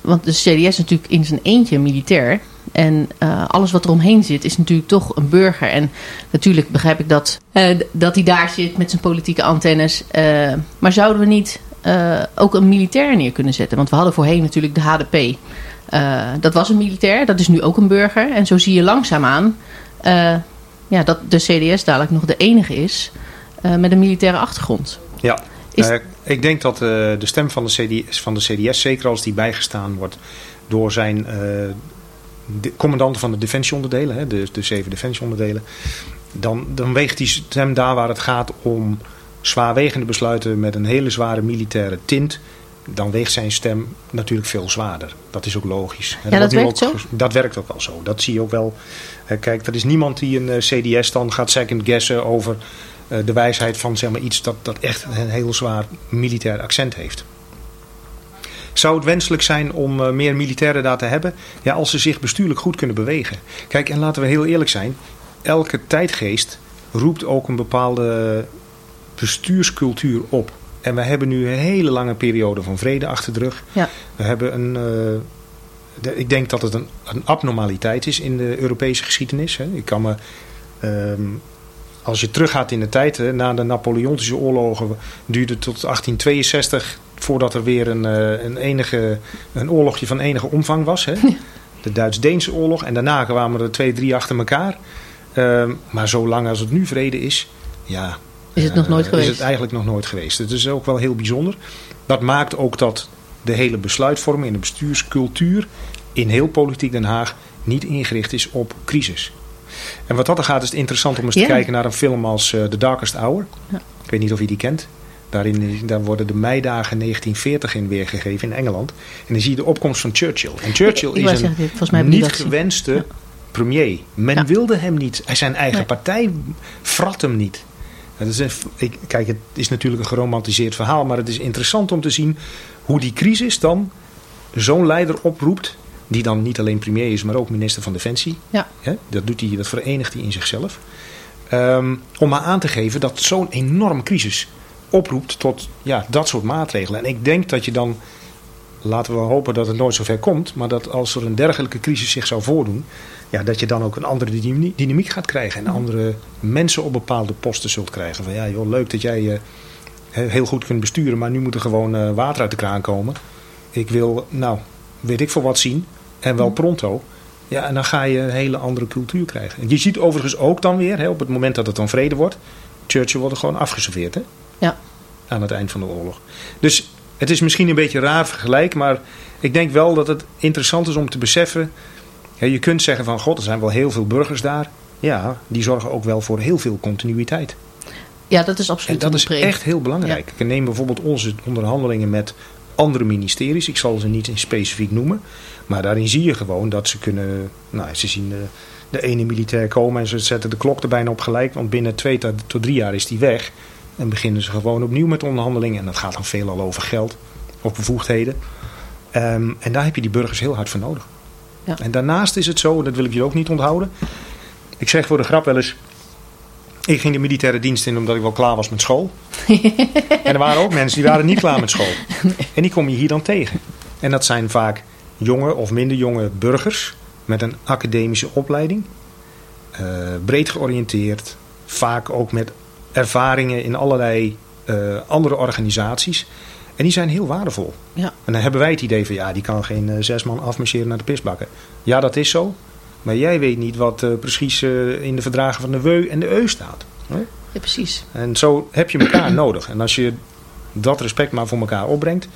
Want de CDS is natuurlijk in zijn eentje militair. En eh, alles wat er omheen zit is natuurlijk toch een burger. En natuurlijk begrijp ik dat, eh, dat hij daar zit met zijn politieke antennes. Eh, maar zouden we niet ook een militair neer kunnen zetten? Want we hadden voorheen natuurlijk de HDP. Dat was een militair, dat is nu ook een burger. En zo zie je langzaamaan ja, dat de CDS dadelijk nog de enige is met een militaire achtergrond. Ja, Is- eh, ik denk dat de stem van de, CDS, van de CDS, zeker als die bijgestaan wordt door zijn de commandanten van de defensieonderdelen, hè, de, de zeven defensieonderdelen, dan, dan weegt die stem daar waar het gaat om zwaarwegende besluiten met een hele zware militaire tint. Dan weegt zijn stem natuurlijk veel zwaarder. Dat is ook logisch. En Ja, dat werkt ook zo? Dat werkt ook wel zo. Dat zie je ook wel. Eh, kijk, er is niemand die een eh, CDS dan gaat second guessen over eh, de wijsheid van zeg maar, iets dat, dat echt een heel zwaar militair accent heeft. Zou het wenselijk zijn om eh, meer militairen daar te hebben? Ja, als ze zich bestuurlijk goed kunnen bewegen. Kijk, en laten we heel eerlijk zijn. Elke tijdgeest roept ook een bepaalde bestuurscultuur op. En we hebben nu een hele lange periode van vrede achter de rug. Ja. We hebben een... eh, de- ik denk dat het een, een abnormaliteit is in de Europese geschiedenis. Hè. Ik kan me... ehm, als je teruggaat in de tijd, hè, na de Napoleontische oorlogen duurde het tot 1862 voordat er weer een, eh, een, enige, een oorlogje van enige omvang was. Hè? De Duits-Deense oorlog. En daarna kwamen er twee, drie achter elkaar. Ehm, maar zolang als het nu vrede is, ja, Is het nog nooit Uh, geweest? Is het eigenlijk nog nooit geweest. Het is ook wel heel bijzonder. Dat maakt ook dat de hele besluitvorming en de bestuurscultuur in heel politiek Den Haag niet ingericht is op crisis. En wat dat er gaat is het interessant om eens te kijken naar een film als uh, The Darkest Hour. Ja. Ik weet niet of je die kent. Daarin daar worden de meidagen 1940 in weergegeven in Engeland. En dan zie je de opkomst van Churchill. En Churchill is een zeggen, ik niet gewenste Ja. premier. Men Ja. wilde hem niet. Zijn eigen Nee. partij frat hem niet. Dat is een, ik, kijk, het is natuurlijk een geromantiseerd verhaal, maar het is interessant om te zien hoe die crisis dan zo'n leider oproept, die dan niet alleen premier is, maar ook minister van Defensie. Ja. Dat, doet hij, dat verenigt hij in zichzelf. Ehm, om maar aan te geven dat zo'n enorme crisis oproept tot ja, dat soort maatregelen. En ik denk dat je dan, laten we hopen dat het nooit zover komt, maar dat als er een dergelijke crisis zich zou voordoen, ja, dat je dan ook een andere dynamie- dynamiek gaat krijgen. En andere mensen op bepaalde posten zult krijgen. Van ja, joh, leuk dat jij he- heel goed kunt besturen, maar nu moet er gewoon eh, water uit de kraan komen. Ik wil, nou, weet ik veel wat zien. En wel pronto. Ja, en dan ga je een hele andere cultuur krijgen. En je ziet overigens ook dan weer, hè, op het moment dat het dan vrede wordt, Churchill wordt er gewoon afgeserveerd, hè? Ja. Aan het eind van de oorlog. Dus het is misschien een beetje raar vergelijk, maar ik denk wel dat het interessant is om te beseffen. Je kunt zeggen van god, er zijn wel heel veel burgers daar. Ja, die zorgen ook wel voor heel veel continuïteit. Ja, dat is En absoluut dat een is echt heel belangrijk. Ik neem bijvoorbeeld onze onderhandelingen met andere ministeries. Ik zal ze niet in specifiek noemen. Maar daarin zie je gewoon dat ze kunnen... Nou, ze zien de, de ene militair komen en ze zetten de klok er bijna op gelijk. Want binnen twee tot drie jaar is die weg. En beginnen ze gewoon opnieuw met onderhandelingen. En dat gaat dan veelal over geld of bevoegdheden. Ehm, en daar heb je die burgers heel hard voor nodig. Ja. En daarnaast is het zo, en dat wil ik je ook niet onthouden. Ik zeg voor de grap wel eens... Ik ging de militaire dienst in omdat ik wel klaar was met school. en er waren ook mensen die waren niet klaar met school. En die kom je hier dan tegen. En dat zijn vaak jonge of minder jonge burgers met een academische opleiding. eh, breed georiënteerd. Vaak ook met ervaringen in allerlei eh, andere organisaties. En die zijn heel waardevol. Ja. En dan hebben wij het idee van ja, die kan geen eh, zes man afmarcheren naar de pisbakken. Ja, dat is zo. Maar jij weet niet wat precies in de verdragen van de WEU en de EU staat. Hè? Ja, precies. En zo heb je elkaar nodig. En als je dat respect maar voor elkaar opbrengt,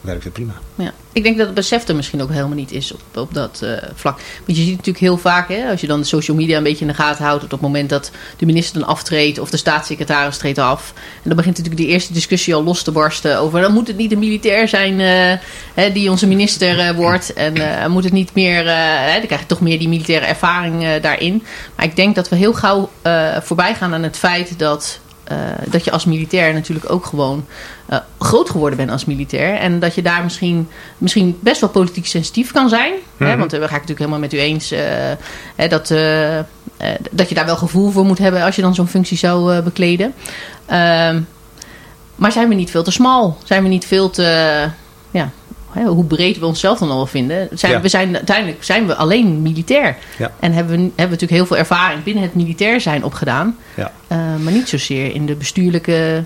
werkt het prima. Ja. Ik denk dat het besef er misschien ook helemaal niet is op, op dat eh, vlak. Want je ziet natuurlijk heel vaak, hè, als je dan de social media een beetje in de gaten houdt, op het moment dat de minister dan aftreedt of de staatssecretaris treedt af. En dan begint natuurlijk die eerste discussie al los te barsten over, dan moet het niet een militair zijn eh, hè, die onze minister eh, wordt. En moet het niet meer, hè, dan krijg je toch meer die militaire ervaring daarin. Maar ik denk dat we heel gauw voorbij gaan aan het feit dat eh, dat je als militair natuurlijk ook gewoon eh, groot geworden bent als militair. En dat je daar misschien, misschien best wel politiek sensitief kan zijn. hè, Mhm. want daar ga ik natuurlijk helemaal met u eens. eh, hè, dat, dat je daar wel gevoel voor moet hebben als je dan zo'n functie zou bekleden. Ehm, maar zijn we niet veel te smal? Zijn we niet veel te... ja, hè, hoe breed we onszelf dan al vinden. Zijn, Ja. we zijn, uiteindelijk zijn we alleen militair. Ja. En hebben we, hebben we natuurlijk heel veel ervaring binnen het militair zijn opgedaan. Ja. Eh, maar niet zozeer in de bestuurlijke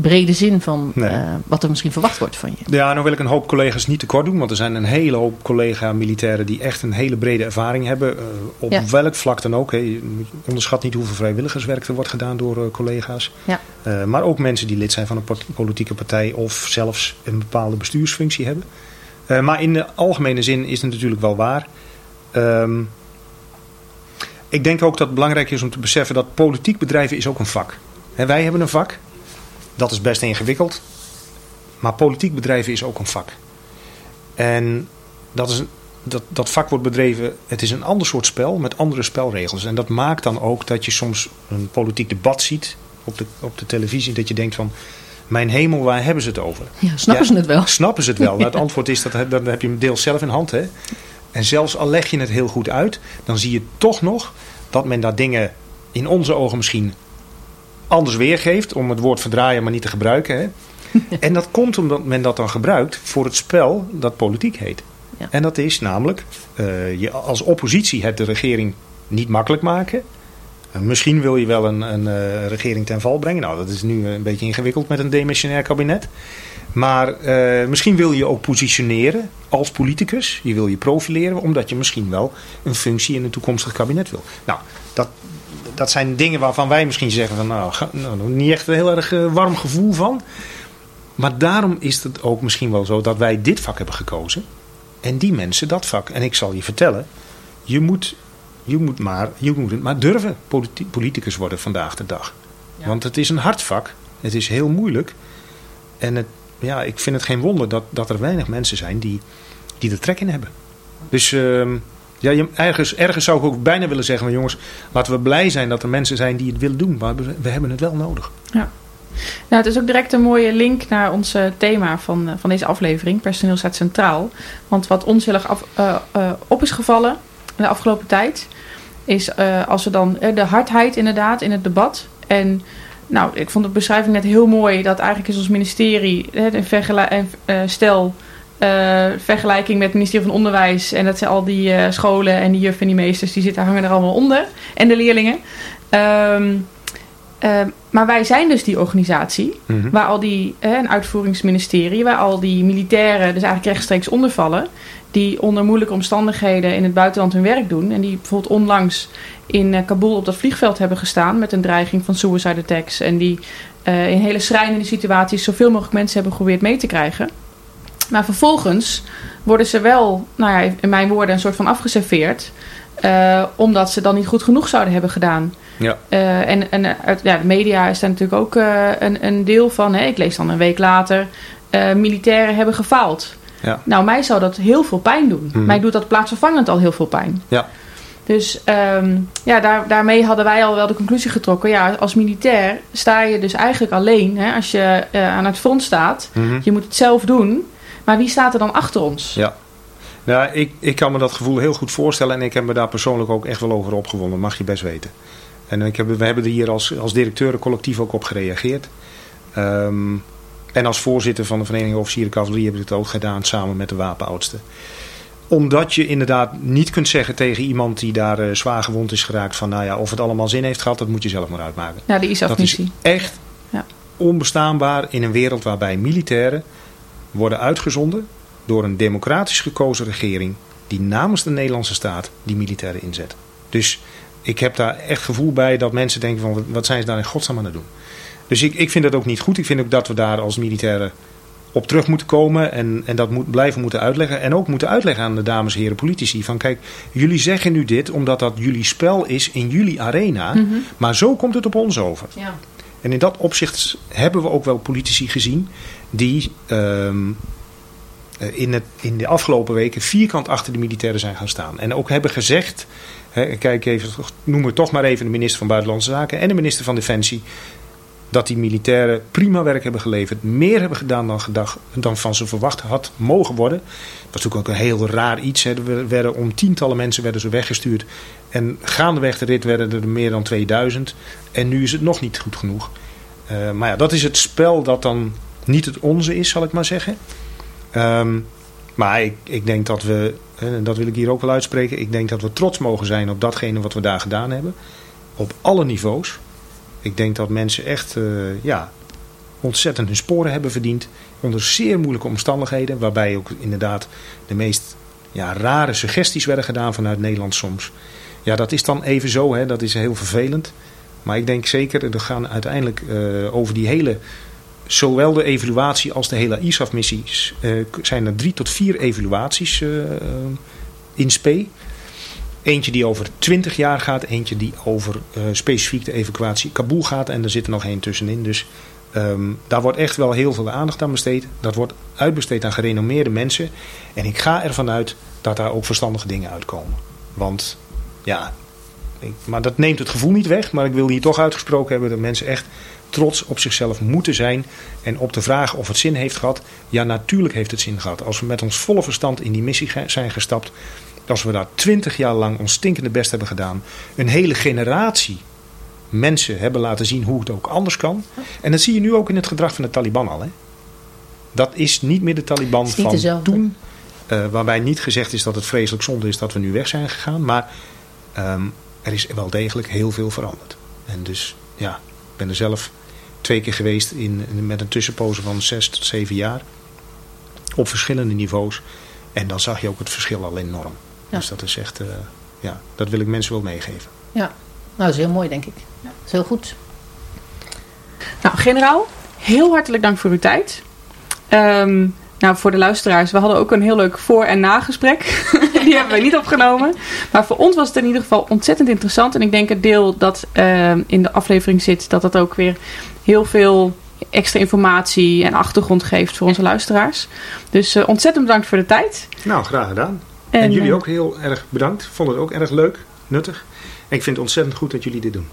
brede zin van Nee. eh, wat er misschien verwacht wordt van je. Ja, nou wil ik een hoop collega's niet tekort doen. Want er zijn een hele hoop collega-militairen die echt een hele brede ervaring hebben. eh, op Ja. welk vlak dan ook. Hè. Je onderschat niet hoeveel vrijwilligerswerk er wordt gedaan door eh, collega's. Ja. Maar ook mensen die lid zijn van een politieke partij of zelfs een bepaalde bestuursfunctie hebben. Maar in de algemene zin is het natuurlijk wel waar. Ehm, ik denk ook dat het belangrijk is om te beseffen dat politiek bedrijven is ook een vak. Hè, wij hebben een vak. Dat is best ingewikkeld. Maar politiek bedrijven is ook een vak. En dat, is, dat, dat vak wordt bedreven, het is een ander soort spel met andere spelregels. En dat maakt dan ook dat je soms een politiek debat ziet op de, op de televisie. Dat je denkt van, mijn hemel, waar hebben ze het over? Ja, snappen Ja. ze het wel? Snappen ze het wel? Nou, het antwoord is, dat, dan heb je hem deels zelf in hand. Hè? En zelfs al leg je het heel goed uit, dan zie je toch nog dat men daar dingen in onze ogen misschien anders weergeeft. Om het woord verdraaien maar niet te gebruiken. Hè? En dat komt omdat men dat dan gebruikt voor het spel dat politiek heet. Ja. En dat is namelijk, eh, je als oppositie het de regering niet makkelijk maken. misschien wil je wel een, een eh, regering ten val brengen. Nou, dat is nu een beetje ingewikkeld met een demissionair kabinet. Maar eh, misschien wil je ook positioneren als politicus. Je wil je profileren, omdat je misschien wel een functie in een toekomstig kabinet wil. Nou, dat, zijn dingen waarvan wij misschien zeggen van nou, nou niet echt een heel erg eh, warm gevoel van. Maar daarom is het ook misschien wel zo dat wij dit vak hebben gekozen. En die mensen dat vak. En ik zal je vertellen, je moet, je moet, maar, je moet het maar durven politi- politicus worden vandaag de dag. Ja. Want het is een hard vak. Het is heel moeilijk. En het, ja, ik vind het geen wonder dat, dat er weinig mensen zijn die, die er trek in hebben. Dus ehm, ja, ergens, ergens zou ik ook bijna willen zeggen: maar jongens, laten we blij zijn dat er mensen zijn die het willen doen. Maar we, hebben het wel nodig. Nou, het is ook direct een mooie link naar ons eh, thema van, eh, van deze aflevering. Personeel staat centraal. Want wat ons heel erg af, eh, op is gevallen de afgelopen tijd... is als we dan de hardheid inderdaad in het debat... en nou, ik vond de beschrijving net heel mooi... dat eigenlijk is ons ministerie... en, eh, stel... eh, vergelijking met het ministerie van Onderwijs... en dat zijn al die eh, scholen en die juffen en die meesters... die zitten, hangen er allemaal onder. En de leerlingen. Ehm, ehm, maar wij zijn dus die organisatie... Waar al die, een uitvoeringsministerie, waar al die militairen dus eigenlijk rechtstreeks onder vallen. Die onder moeilijke omstandigheden in het buitenland hun werk doen. En die bijvoorbeeld onlangs in eh, Kabul op dat vliegveld hebben gestaan met een dreiging van suicide attacks. En die in hele schrijnende situaties zoveel mogelijk mensen hebben geprobeerd mee te krijgen. Maar vervolgens worden ze wel, nou ja, in mijn woorden, een soort van afgeserveerd. eh, omdat ze dan niet goed genoeg zouden hebben gedaan. Ja. Eh, en en eh, uit, ja, de media is daar natuurlijk ook een, een deel van. Hè. Ik lees dan een week later, militairen hebben gefaald. Ja. Nou, mij zou dat heel veel pijn doen. Mhm. Mij doet dat plaatsvervangend al heel veel pijn. Ja. Dus ehm, ja, daar, daarmee hadden wij al wel de conclusie getrokken. Ja, als militair sta je dus eigenlijk alleen hè, als je aan het front staat. Mhm. Je moet het zelf doen. Maar wie staat er dan achter ons? Ja. Nou, ik, ik kan me dat gevoel heel goed voorstellen en ik heb me daar persoonlijk ook echt wel over opgewonden, mag je best weten. En ik heb, we hebben er hier als, als directeuren collectief ook op gereageerd. Ehm, en als voorzitter van de Vereniging Officieren Cavalerie heb ik het ook gedaan samen met de wapenoudsten. Omdat je inderdaad niet kunt zeggen tegen iemand die daar eh, zwaar gewond is geraakt van nou ja, of het allemaal zin heeft gehad, dat moet je zelf maar uitmaken. Ja, de Dat is ISAF-missie. echt Ja. onbestaanbaar in een wereld waarbij militairen worden uitgezonden door een democratisch gekozen regering die namens de Nederlandse staat die militairen inzet. Dus ik heb daar echt gevoel bij dat mensen denken van wat zijn ze daar in godsnaam aan het doen. Dus ik, ik vind dat ook niet goed. Ik vind ook dat we daar als militairen op terug moeten komen en, en dat moet, blijven moeten uitleggen. En ook moeten uitleggen aan de dames en heren politici van kijk, jullie zeggen nu dit omdat dat jullie spel is in jullie arena. Mhm. Maar zo komt het op ons over. Ja. En in dat opzicht hebben we ook wel politici gezien die ehm, eh, in, in de afgelopen weken vierkant achter de militairen zijn gaan staan. En ook hebben gezegd, hè, kijk even, noem het toch maar even de minister van Buitenlandse Zaken en de minister van Defensie, dat die militairen prima werk hebben geleverd, meer hebben gedaan dan, gedacht, dan van ze verwacht had mogen worden. Dat was natuurlijk ook een heel raar iets. Hè. Er werden om tientallen mensen werden ze weggestuurd. En gaandeweg de rit werden er meer dan 2000. En nu is het nog niet goed genoeg. Eh, maar ja, dat is het spel dat dan niet het onze is, zal ik maar zeggen. Ehm, maar ik, ik denk dat we, en dat wil ik hier ook wel uitspreken, ik denk dat we trots mogen zijn op datgene wat we daar gedaan hebben. Op alle niveaus. Ik denk dat mensen echt eh, ja, ontzettend hun sporen hebben verdiend. Onder zeer moeilijke omstandigheden. Waarbij ook inderdaad de meest ja, rare suggesties werden gedaan vanuit Nederland soms. Ja, dat is dan even zo. Hè, dat is heel vervelend. Maar ik denk zeker, er gaan uiteindelijk eh, over die hele... Zowel de evaluatie als de hele ISAF-missies... eh, zijn er drie tot vier evaluaties eh, eh, in spe. Eentje die over 20 jaar gaat. Eentje die over specifiek de evacuatie Kabul gaat. En er zit er nog één tussenin. Dus ehm, daar wordt echt wel heel veel aandacht aan besteed. Dat wordt uitbesteed aan gerenommeerde mensen. En ik ga ervan uit dat daar ook verstandige dingen uitkomen. Want ja, maar dat neemt het gevoel niet weg. Maar ik wil hier toch uitgesproken hebben dat mensen echt trots op zichzelf moeten zijn. En op de vraag of het zin heeft gehad. Ja, natuurlijk heeft het zin gehad. Als we met ons volle verstand in die missie zijn gestapt. Als we daar twintig jaar lang ons stinkende best hebben gedaan. Een hele generatie mensen hebben laten zien hoe het ook anders kan. En dat zie je nu ook in het gedrag van de Taliban al. Hè? Dat is niet meer de Taliban van dezelfde. toen. eh, waarbij niet gezegd is dat het vreselijk zonde is dat we nu weg zijn gegaan. Maar ehm, er is wel degelijk heel veel veranderd. En dus ja, ben er zelf twee keer geweest in, met een tussenpoze van zes tot zeven jaar. Op verschillende niveaus. En dan zag je ook het verschil al enorm. Ja. Dus dat is echt, eh, ja, dat wil ik mensen wel meegeven. Ja, nou, dat is heel mooi, denk ik. Dat is heel goed. Nou, generaal, heel hartelijk dank voor uw tijd. Ehm, nou, voor de luisteraars, we hadden ook een heel leuk voor- en nagesprek. Die hebben we niet opgenomen. Maar voor ons was het in ieder geval ontzettend interessant. En ik denk het deel dat ehm, in de aflevering zit, dat dat ook weer heel veel extra informatie en achtergrond geeft voor onze luisteraars. Dus eh, ontzettend bedankt voor de tijd. Nou, graag gedaan. En, jullie eh, ook heel erg bedankt. Ik vond het ook erg leuk, nuttig. En ik vind het ontzettend goed dat jullie dit doen.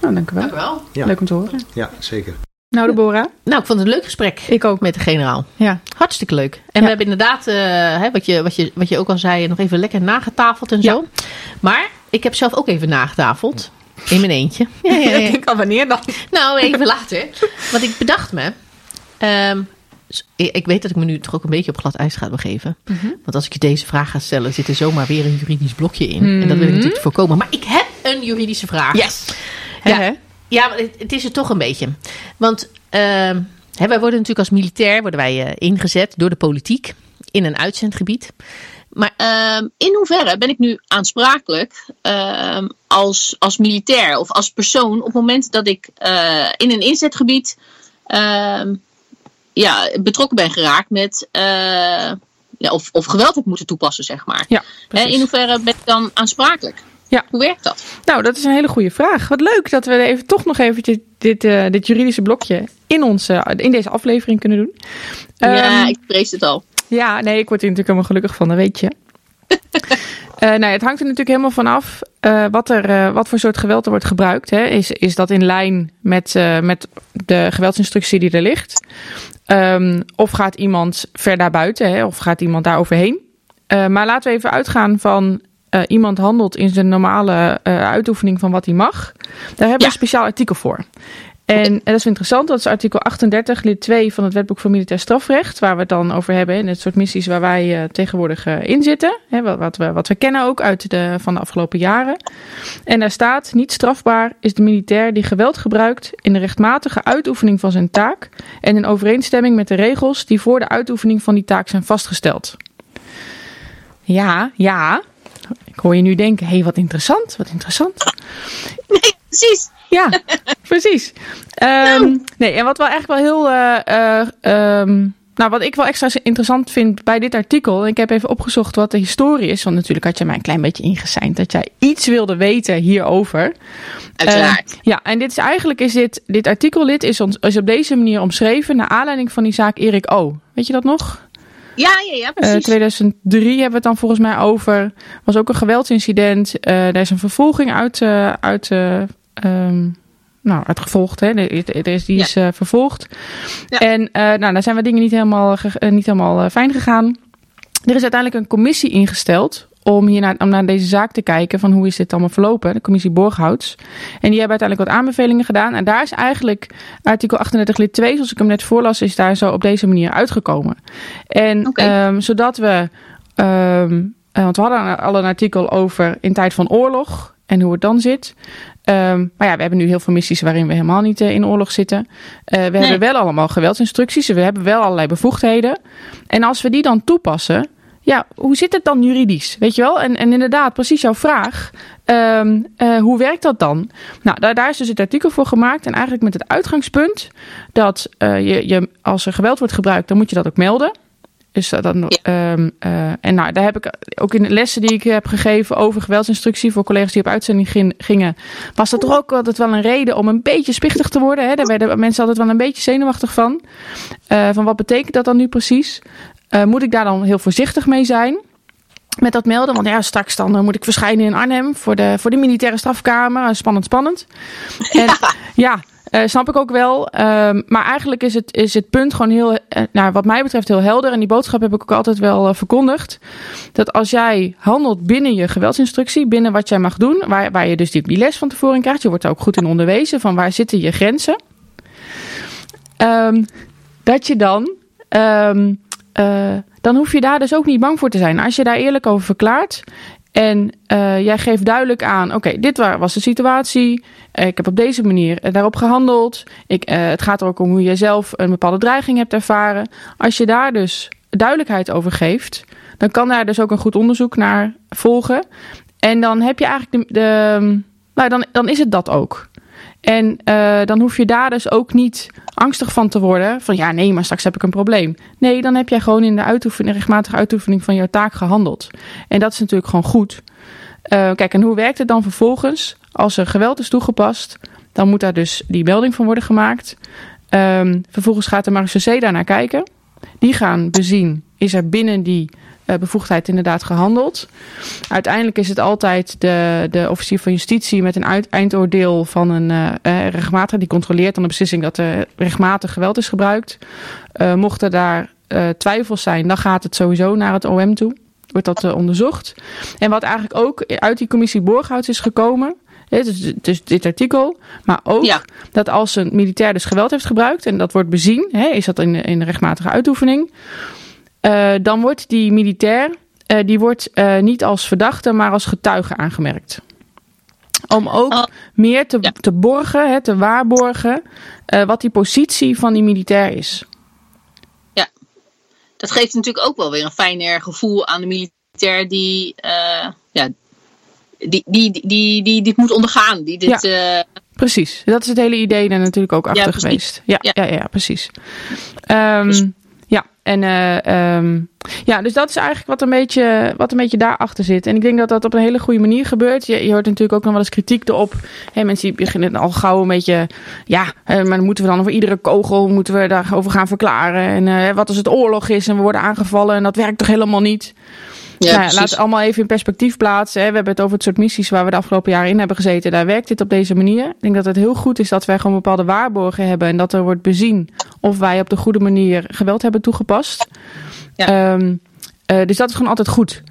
Nou, dank u wel. wel. Ja. Leuk om te horen. Ja, zeker. Nou, Deborah. Nou, ik vond het een leuk gesprek. Ik ook. Met de generaal. Ja. Hartstikke leuk. En Ja. we hebben inderdaad, eh, hè, wat, je, wat, je, wat je ook al zei, nog even lekker nagetafeld en zo. Maar ik heb zelf ook even nagetafeld. In mijn eentje. Ja, ja, ja. Ik al wanneer dan? Nou, even later. Want ik bedacht me. ehm, ik weet dat ik me nu toch ook een beetje op glad ijs ga begeven. Want als ik je deze vraag ga stellen, zit er zomaar weer een juridisch blokje in. En dat wil ik natuurlijk voorkomen. Maar ik heb een juridische vraag. Yes. Ja. Hè? Ja, maar het, het is er toch een beetje. Want ehm, hè, wij worden natuurlijk als militair worden wij, eh, ingezet door de politiek in een uitzendgebied. Maar Ehm, in hoeverre ben ik nu aansprakelijk ehm, als, als militair of als persoon op het moment dat ik eh, in een inzetgebied ja, betrokken ben geraakt met eh, ja, of, of geweld heb moeten toepassen, zeg maar. Ja, Hè, in hoeverre ben ik dan aansprakelijk? Ja. Hoe werkt dat? Nou, dat is een hele goede vraag. Wat leuk dat we even, toch nog eventjes dit, eh, dit juridische blokje in, onze, in deze aflevering kunnen doen. ja, Ehm, ik vrees het al. Ja, nee, ik word hier natuurlijk helemaal gelukkig van, dat weet je. Eh nou, ja, het hangt er natuurlijk helemaal vanaf eh wat, er, wat voor soort geweld er wordt gebruikt. Hè. Is, is dat in lijn met, met de geweldsinstructie die er ligt? Ehm, of gaat iemand ver daarbuiten? Hè? Of gaat iemand daar overheen? Maar laten we even uitgaan van eh, iemand handelt in zijn normale eh, uitoefening van wat hij mag. Daar hebben we Ja. een speciaal artikel voor. En, en dat is interessant, dat is artikel 38, lid 2 van het Wetboek van Militair Strafrecht, waar we het dan over hebben in het soort missies waar wij eh, tegenwoordig in zitten. Hè, wat, wat, we, wat we kennen ook uit de, van de afgelopen jaren. En daar staat, niet strafbaar is de militair die geweld gebruikt in de rechtmatige uitoefening van zijn taak en in overeenstemming met de regels die voor de uitoefening van die taak zijn vastgesteld. Ja, ja. Ik hoor je nu denken, hé, hey, wat interessant, wat interessant. Nee, precies. Ja, precies. Ehm, nee, en wat wel echt wel heel. eh, eh, ehm, nou, wat ik wel extra interessant vind bij dit artikel. Ik heb even opgezocht wat de historie is. Want natuurlijk had je mij een klein beetje ingeseind dat jij iets wilde weten hierover. Uiteraard. Eh, ja, en dit is eigenlijk is dit, dit artikellid is, ons, is op deze manier omschreven. naar aanleiding van die zaak Erik O. Weet je dat nog? Ja, ja, ja, Eh, precies. 2003 hebben we het dan volgens mij over. Was ook een geweldsincident. Eh daar is een vervolging uit, eh, uit, eh, ehm, nou, uit gevolgd. Hè. Er, is, die Ja. is vervolgd. Ja. En nou, daar zijn we dingen niet helemaal, niet helemaal fijn gegaan. Er is uiteindelijk een commissie ingesteld om hier naar, om naar deze zaak te kijken van hoe is dit allemaal verlopen, de commissie Borghouts. En die hebben uiteindelijk wat aanbevelingen gedaan. En daar is eigenlijk artikel 38 lid 2, zoals ik hem net voorlas, is daar zo op deze manier uitgekomen. En ehm, zodat we, ehm, eh, want we hadden al een artikel over in tijd van oorlog en hoe het dan zit. Ehm, maar ja, we hebben nu heel veel missies waarin we helemaal niet eh, in oorlog zitten. Eh, we hebben wel allemaal geweldsinstructies. We hebben wel allerlei bevoegdheden. En als we die dan toepassen, ja, hoe zit het dan juridisch? Weet je wel? En, en inderdaad, precies jouw vraag. Ehm, eh, hoe werkt dat dan? Nou, daar, daar is dus het artikel voor gemaakt. En eigenlijk met het uitgangspunt dat eh, je, je, als er geweld wordt gebruikt, dan moet je dat ook melden. Dus dat dan, ehm, eh, en nou, daar heb ik ook in de lessen die ik heb gegeven over geweldsinstructie voor collega's die op uitzending gin- gingen, was dat toch ook altijd wel een reden om een beetje spichtig te worden. Hè? Daar werden mensen altijd wel een beetje zenuwachtig van. Van wat betekent dat dan nu precies? Eh, moet ik daar dan heel voorzichtig mee zijn? Met dat melden, want ja, straks dan eh, moet ik verschijnen in Arnhem voor de, voor de militaire strafkamer. Eh, Spannend, spannend. En ja, snap ik ook wel. Ehm, maar eigenlijk is het, is het punt gewoon heel, nou, wat mij betreft, heel helder. En die boodschap heb ik ook altijd wel verkondigd. Dat als jij handelt binnen je geweldsinstructie, binnen wat jij mag doen, waar, waar je dus die, die les van tevoren krijgt, je wordt er ook goed in onderwezen van waar zitten je grenzen. Ehm, dat je dan, ehm, eh, dan hoef je daar dus ook niet bang voor te zijn. Als je daar eerlijk over verklaart, En uh, jij geeft duidelijk aan: oké, dit was de situatie. ik heb op deze manier daarop gehandeld. Ik, het gaat er ook om hoe jij zelf een bepaalde dreiging hebt ervaren. Als je daar dus duidelijkheid over geeft, dan kan daar dus ook een goed onderzoek naar volgen. En dan heb je eigenlijk de. de nou, dan, dan is het dat ook. En uh, dan hoef je daar dus ook niet angstig van te worden. Van ja, nee, maar straks heb ik een probleem. Nee, dan heb jij gewoon in de, uitoefening, regelmatige uitoefening van jouw taak gehandeld. En dat is natuurlijk gewoon goed. Uh, kijk, en hoe werkt het dan vervolgens? Als er geweld is toegepast, dan moet daar dus die melding van worden gemaakt. Um, vervolgens gaat de marechaussee daar naar kijken. Die gaan bezien, is er binnen die bevoegdheid inderdaad gehandeld. Uiteindelijk is het altijd de, de officier van justitie met een eindoordeel van een uh, rechtmatige. Die controleert dan de beslissing dat er rechtmatig geweld is gebruikt. Uh, mochten daar twijfels zijn, dan gaat het sowieso naar het OM toe. Wordt dat onderzocht. En wat eigenlijk ook uit die commissie Borghout is gekomen. Dus, dus dit artikel. Maar ook ja. dat als een militair dus geweld heeft gebruikt. En dat wordt bezien. Hè, is dat in, in de rechtmatige uitoefening dan wordt die militair uh, die wordt, uh, niet als verdachte, maar als getuige aangemerkt. Om ook oh. meer te, ja. te borgen, hè, te waarborgen, wat die positie van die militair is. Ja, dat geeft natuurlijk ook wel weer een fijner gevoel aan de militair die, ja, die, die, die, die, die dit moet ondergaan. Die dit, ja. Precies, dat is het hele idee daar natuurlijk ook achter ja, geweest. Ja, ja. ja, ja, precies. Um, dus ja, en uh, um, ja, dus dat is eigenlijk wat een, beetje, wat een beetje daarachter zit. En ik denk dat dat op een hele goede manier gebeurt. Je, je hoort natuurlijk ook nog wel eens kritiek erop. Hey, mensen die beginnen al gauw een beetje. Ja, uh, maar dan moeten we dan over iedere kogel moeten we daarover gaan verklaren. En uh, wat als het oorlog is en we worden aangevallen en dat werkt toch helemaal niet. Ja, nou, laat het allemaal even in perspectief plaatsen. Hè. We hebben het over het soort missies waar we de afgelopen jaren in hebben gezeten. Daar werkt dit op deze manier. Ik denk dat het heel goed is dat wij gewoon bepaalde waarborgen hebben. En dat er wordt bezien of wij op de goede manier geweld hebben toegepast. Ja. Um, uh, dus dat is gewoon altijd goed.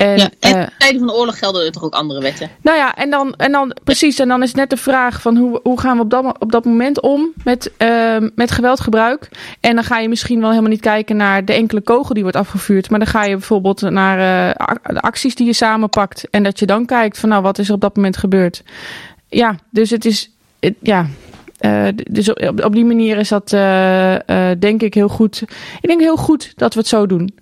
En, ja, en uh, tijden van de oorlog gelden er toch ook andere wetten? Nou ja, en dan, en dan precies. En dan is net de vraag van hoe, hoe gaan we op dat, op dat moment om met, uh, met geweldgebruik? En dan ga je misschien wel helemaal niet kijken naar de enkele kogel die wordt afgevuurd. Maar dan ga je bijvoorbeeld naar uh, de acties die je samenpakt. En dat je dan kijkt van nou, wat is er op dat moment gebeurd? Ja, dus het is, het, ja, uh, dus op, op, die manier is dat uh, uh, denk ik heel goed. Ik denk heel goed dat we het zo doen.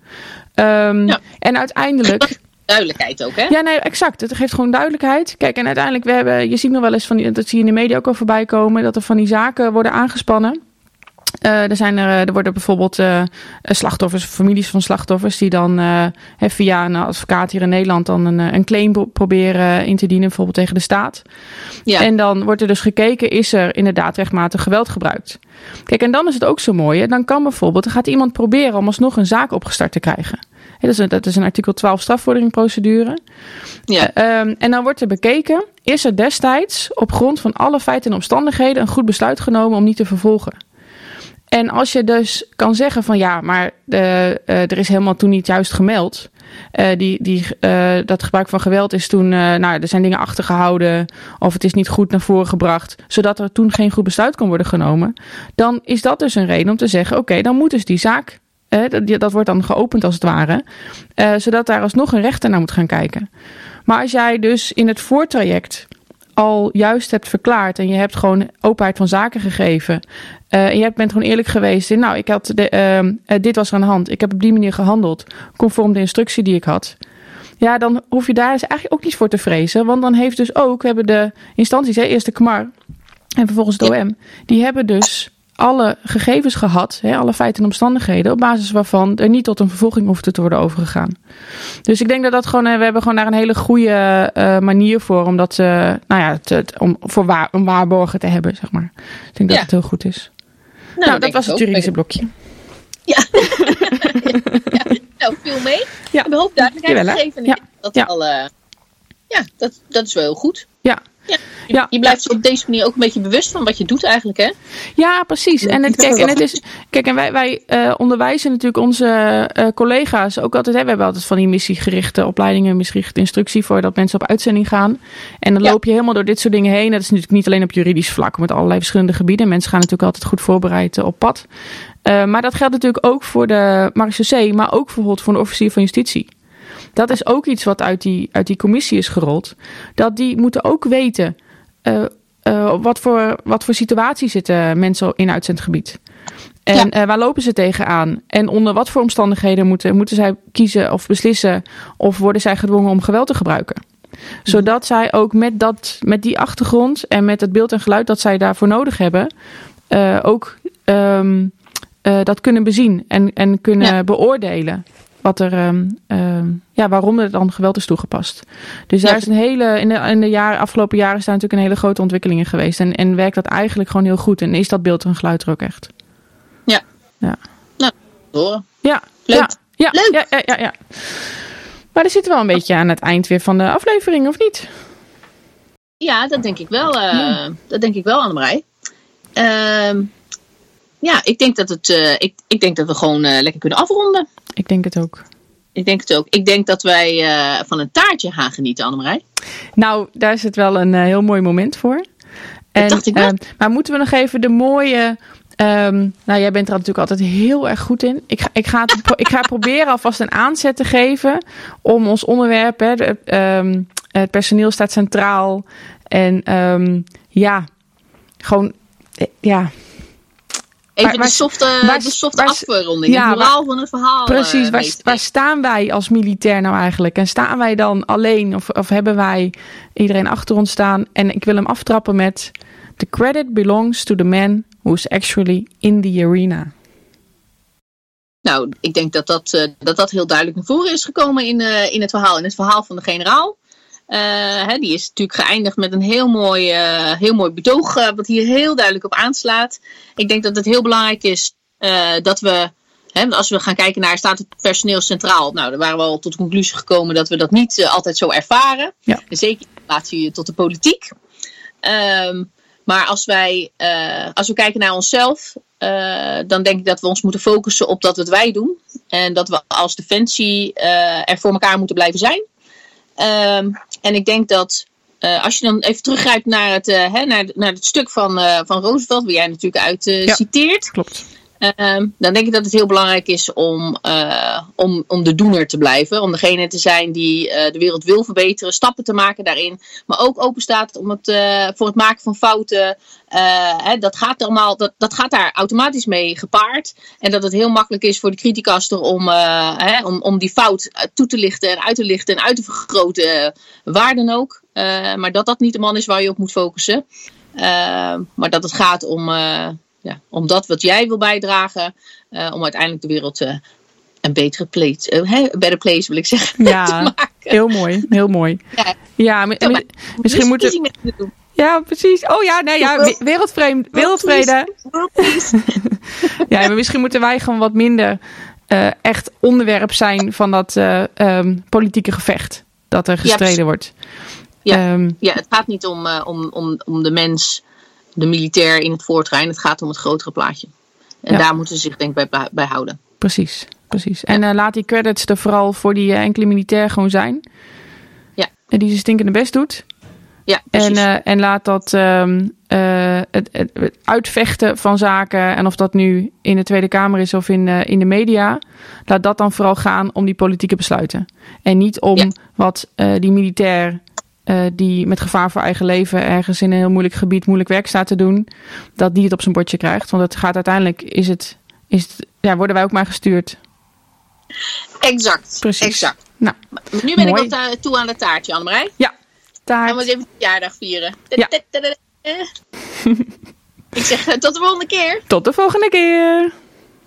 Um, ja. En uiteindelijk. Duidelijkheid ook, hè? Ja, nee, exact. Het geeft gewoon duidelijkheid. Kijk, en uiteindelijk, we hebben, je ziet nog wel eens van die, dat zie je in de media ook al voorbij komen, dat er van die zaken worden aangespannen. Uh, er, zijn er, er worden bijvoorbeeld uh, slachtoffers, families van slachtoffers, die dan uh, via een advocaat hier in Nederland dan een, een claim proberen in te dienen, bijvoorbeeld tegen de staat. Ja. En dan wordt er dus gekeken, is er inderdaad rechtmatig geweld gebruikt? Kijk, en dan is het ook zo mooi. Dan kan bijvoorbeeld, dan gaat iemand proberen om alsnog een zaak opgestart te krijgen. Dat is, een, dat is een artikel 12 strafvorderingprocedure. Ja. Um, en dan wordt er bekeken, is er destijds op grond van alle feiten en omstandigheden een goed besluit genomen om niet te vervolgen? En als je dus kan zeggen van ja, maar uh, uh, er is helemaal toen niet juist gemeld. Uh, die, die, dat gebruik van geweld is toen, nou, er zijn dingen achtergehouden of het is niet goed naar voren gebracht, zodat er toen geen goed besluit kon worden genomen. Dan is dat dus een reden om te zeggen, oké, okay, dan moet dus die zaak, dat, dat wordt dan geopend als het ware, zodat daar alsnog een rechter naar moet gaan kijken. Maar als jij dus in het voortraject al juist hebt verklaard en je hebt gewoon openheid van zaken gegeven. Uh, en je bent gewoon eerlijk geweest in, nou, ik had de, uh, uh, dit was er aan de hand. Ik heb op die manier gehandeld, conform de instructie die ik had. Ja, dan hoef je daar dus eigenlijk ook niet voor te vrezen. Want dan heeft dus ook, we hebben de instanties, hè, eerst de KMAR en vervolgens het OM, die hebben dus alle gegevens gehad, hè, alle feiten en omstandigheden, op basis waarvan er niet tot een vervolging hoeft te worden overgegaan. Dus ik denk dat dat gewoon, we hebben gewoon daar een hele goede uh, manier voor om dat, uh, nou ja, te, om voor waar, een waarborgen te hebben, zeg maar. Ik denk dat ja. het heel goed is. Nou, nou dat was het juridische blokje. Ja. ja. Nou, veel mee. Ja. Ik hoop duidelijkheid gegeven. Ja. Dat. Al, uh, ja, dat, dat is wel heel goed. Ja, ja. Je, ja. je blijft op deze manier ook een beetje bewust van wat je doet eigenlijk, hè? Ja, precies. En het, kijk, en het is, kijk, en wij, wij uh, onderwijzen natuurlijk onze uh, collega's ook altijd. Hè, we hebben altijd van die missiegerichte opleidingen, missiegerichte instructie voordat mensen op uitzending gaan. En dan ja. loop je helemaal door dit soort dingen heen. Dat is natuurlijk niet alleen op juridisch vlak, met allerlei verschillende gebieden. Mensen gaan natuurlijk altijd goed voorbereid op pad. Maar dat geldt natuurlijk ook voor de marechaussee, maar ook bijvoorbeeld voor de officier van justitie. Dat is ook iets wat uit die, uit die commissie is gerold. Dat die moeten ook weten uh, uh, wat, voor, wat voor situatie zitten mensen in uitzendgebied. En ja. uh, waar lopen ze tegenaan? En onder wat voor omstandigheden moeten, moeten zij kiezen of beslissen of worden zij gedwongen om geweld te gebruiken? Zodat zij ook met, dat, met die achtergrond en met het beeld en geluid dat zij daarvoor nodig hebben, uh, ook um, uh, dat kunnen bezien en, en kunnen ja. beoordelen. Wat er, um, um, ja, waarom er dan geweld is toegepast. Dus daar is een hele, in de, in de jaren, afgelopen jaren is daar natuurlijk een hele grote ontwikkeling in geweest. En, en werkt dat eigenlijk gewoon heel goed. En is dat beeld en geluid er ook echt. Ja. Ja. Nou, horen. Ja. Leuk. Ja. Ja. Leuk. Ja, ja, ja, ja. Maar er zitten wel een beetje aan het eind weer van de aflevering, of niet? Ja, dat denk ik wel. Uh, ja. Dat denk ik wel, Annemarij. Uh, ja, ik denk dat, het, uh, ik, ik denk dat we gewoon uh, lekker kunnen afronden. Ik denk het ook. Ik denk het ook. Ik denk dat wij uh, van een taartje gaan genieten, Annemarij. Nou, daar is het wel een heel mooi moment voor. En, dat dacht ik wel. maar moeten we nog even de mooie... Um, nou, jij bent er natuurlijk altijd heel erg goed in. Ik ga, ik ga, het, ik ga proberen alvast een aanzet te geven om ons onderwerp, hè, de, um, het personeel staat centraal. En um, ja, gewoon, ja, Even waar, de softe, waar, de softe waar, afronding, ja, het moraal van het verhaal. Precies, uh, waar, waar, staan wij als militair nou eigenlijk? En staan wij dan alleen of, of hebben wij iedereen achter ons staan? En ik wil hem aftrappen met... The credit belongs to the man who is actually in the arena. Nou, ik denk dat dat, uh, dat, dat heel duidelijk naar voren is gekomen in, uh, in het verhaal. In het verhaal van de generaal. Uh, hè, die is natuurlijk geëindigd met een heel mooi, uh, heel mooi betoog, uh, wat hier heel duidelijk op aanslaat. Ik denk dat het heel belangrijk is dat we, hè, als we gaan kijken naar staat het personeel centraal, nou, dan waren we al tot de conclusie gekomen dat we dat niet altijd zo ervaren. Ja. Zeker in relatie tot de politiek. Um, maar als wij, als we kijken naar onszelf, dan denk ik dat we ons moeten focussen op dat wat wij doen. En dat we als defensie er voor elkaar moeten blijven zijn. Um, en ik denk dat uh, als je dan even teruggrijpt naar het, uh, hè, naar, naar het stuk van, uh, van Roosevelt, waar jij natuurlijk uit ja, citeert. Klopt. Um, dan denk ik dat het heel belangrijk is om, om, om de doener te blijven. Om degene te zijn die de wereld wil verbeteren, stappen te maken daarin. Maar ook open staat om het, voor het maken van fouten. Hè, dat, gaat allemaal, dat, dat gaat daar automatisch mee gepaard. En dat het heel makkelijk is voor de criticaster om, hè, om, om die fout toe te lichten en uit te lichten en uit te vergroten. waar dan ook. Maar dat dat niet de man is waar je op moet focussen. Maar dat het gaat om, ja, om dat wat jij wil bijdragen. om uiteindelijk de wereld een betere place, een better place wil ik zeggen, ja, te maken. Heel mooi, heel mooi. Ja, ja mi ja, misschien moeten... Ja, precies. Oh ja, nee, ja, wereldvrede. wereldvrede. ja, maar misschien moeten wij gewoon wat minder echt onderwerp zijn van dat um, politieke gevecht dat er gestreden ja, wordt. Ja, um, ja, het gaat niet om, om, om, om de mens, de militair in het voortrein. Het gaat om het grotere plaatje. En ja. daar moeten ze zich denk ik bij, bij houden. Precies, precies. En uh, laat die credits er vooral voor die uh, enkele militair gewoon zijn. Ja. En die zijn stinkende best doet. Ja, en, uh, en laat dat um, uh, het, het, uitvechten van zaken, en of dat nu in de Tweede Kamer is of in, in de media, laat dat dan vooral gaan om die politieke besluiten. En niet om ja. wat die militair uh, die met gevaar voor eigen leven ergens in een heel moeilijk gebied moeilijk werk staat te doen, dat die het op zijn bordje krijgt. Want het gaat uiteindelijk, is het, is het, ja, worden wij ook maar gestuurd. Exact. Precies. Exact. Nou, nu ben mooi. ik op toe aan het taartje, Annemarij. Ja, taart. Dan moet even verjaardag vieren. Ja. ik zeg tot de volgende keer. Tot de volgende keer.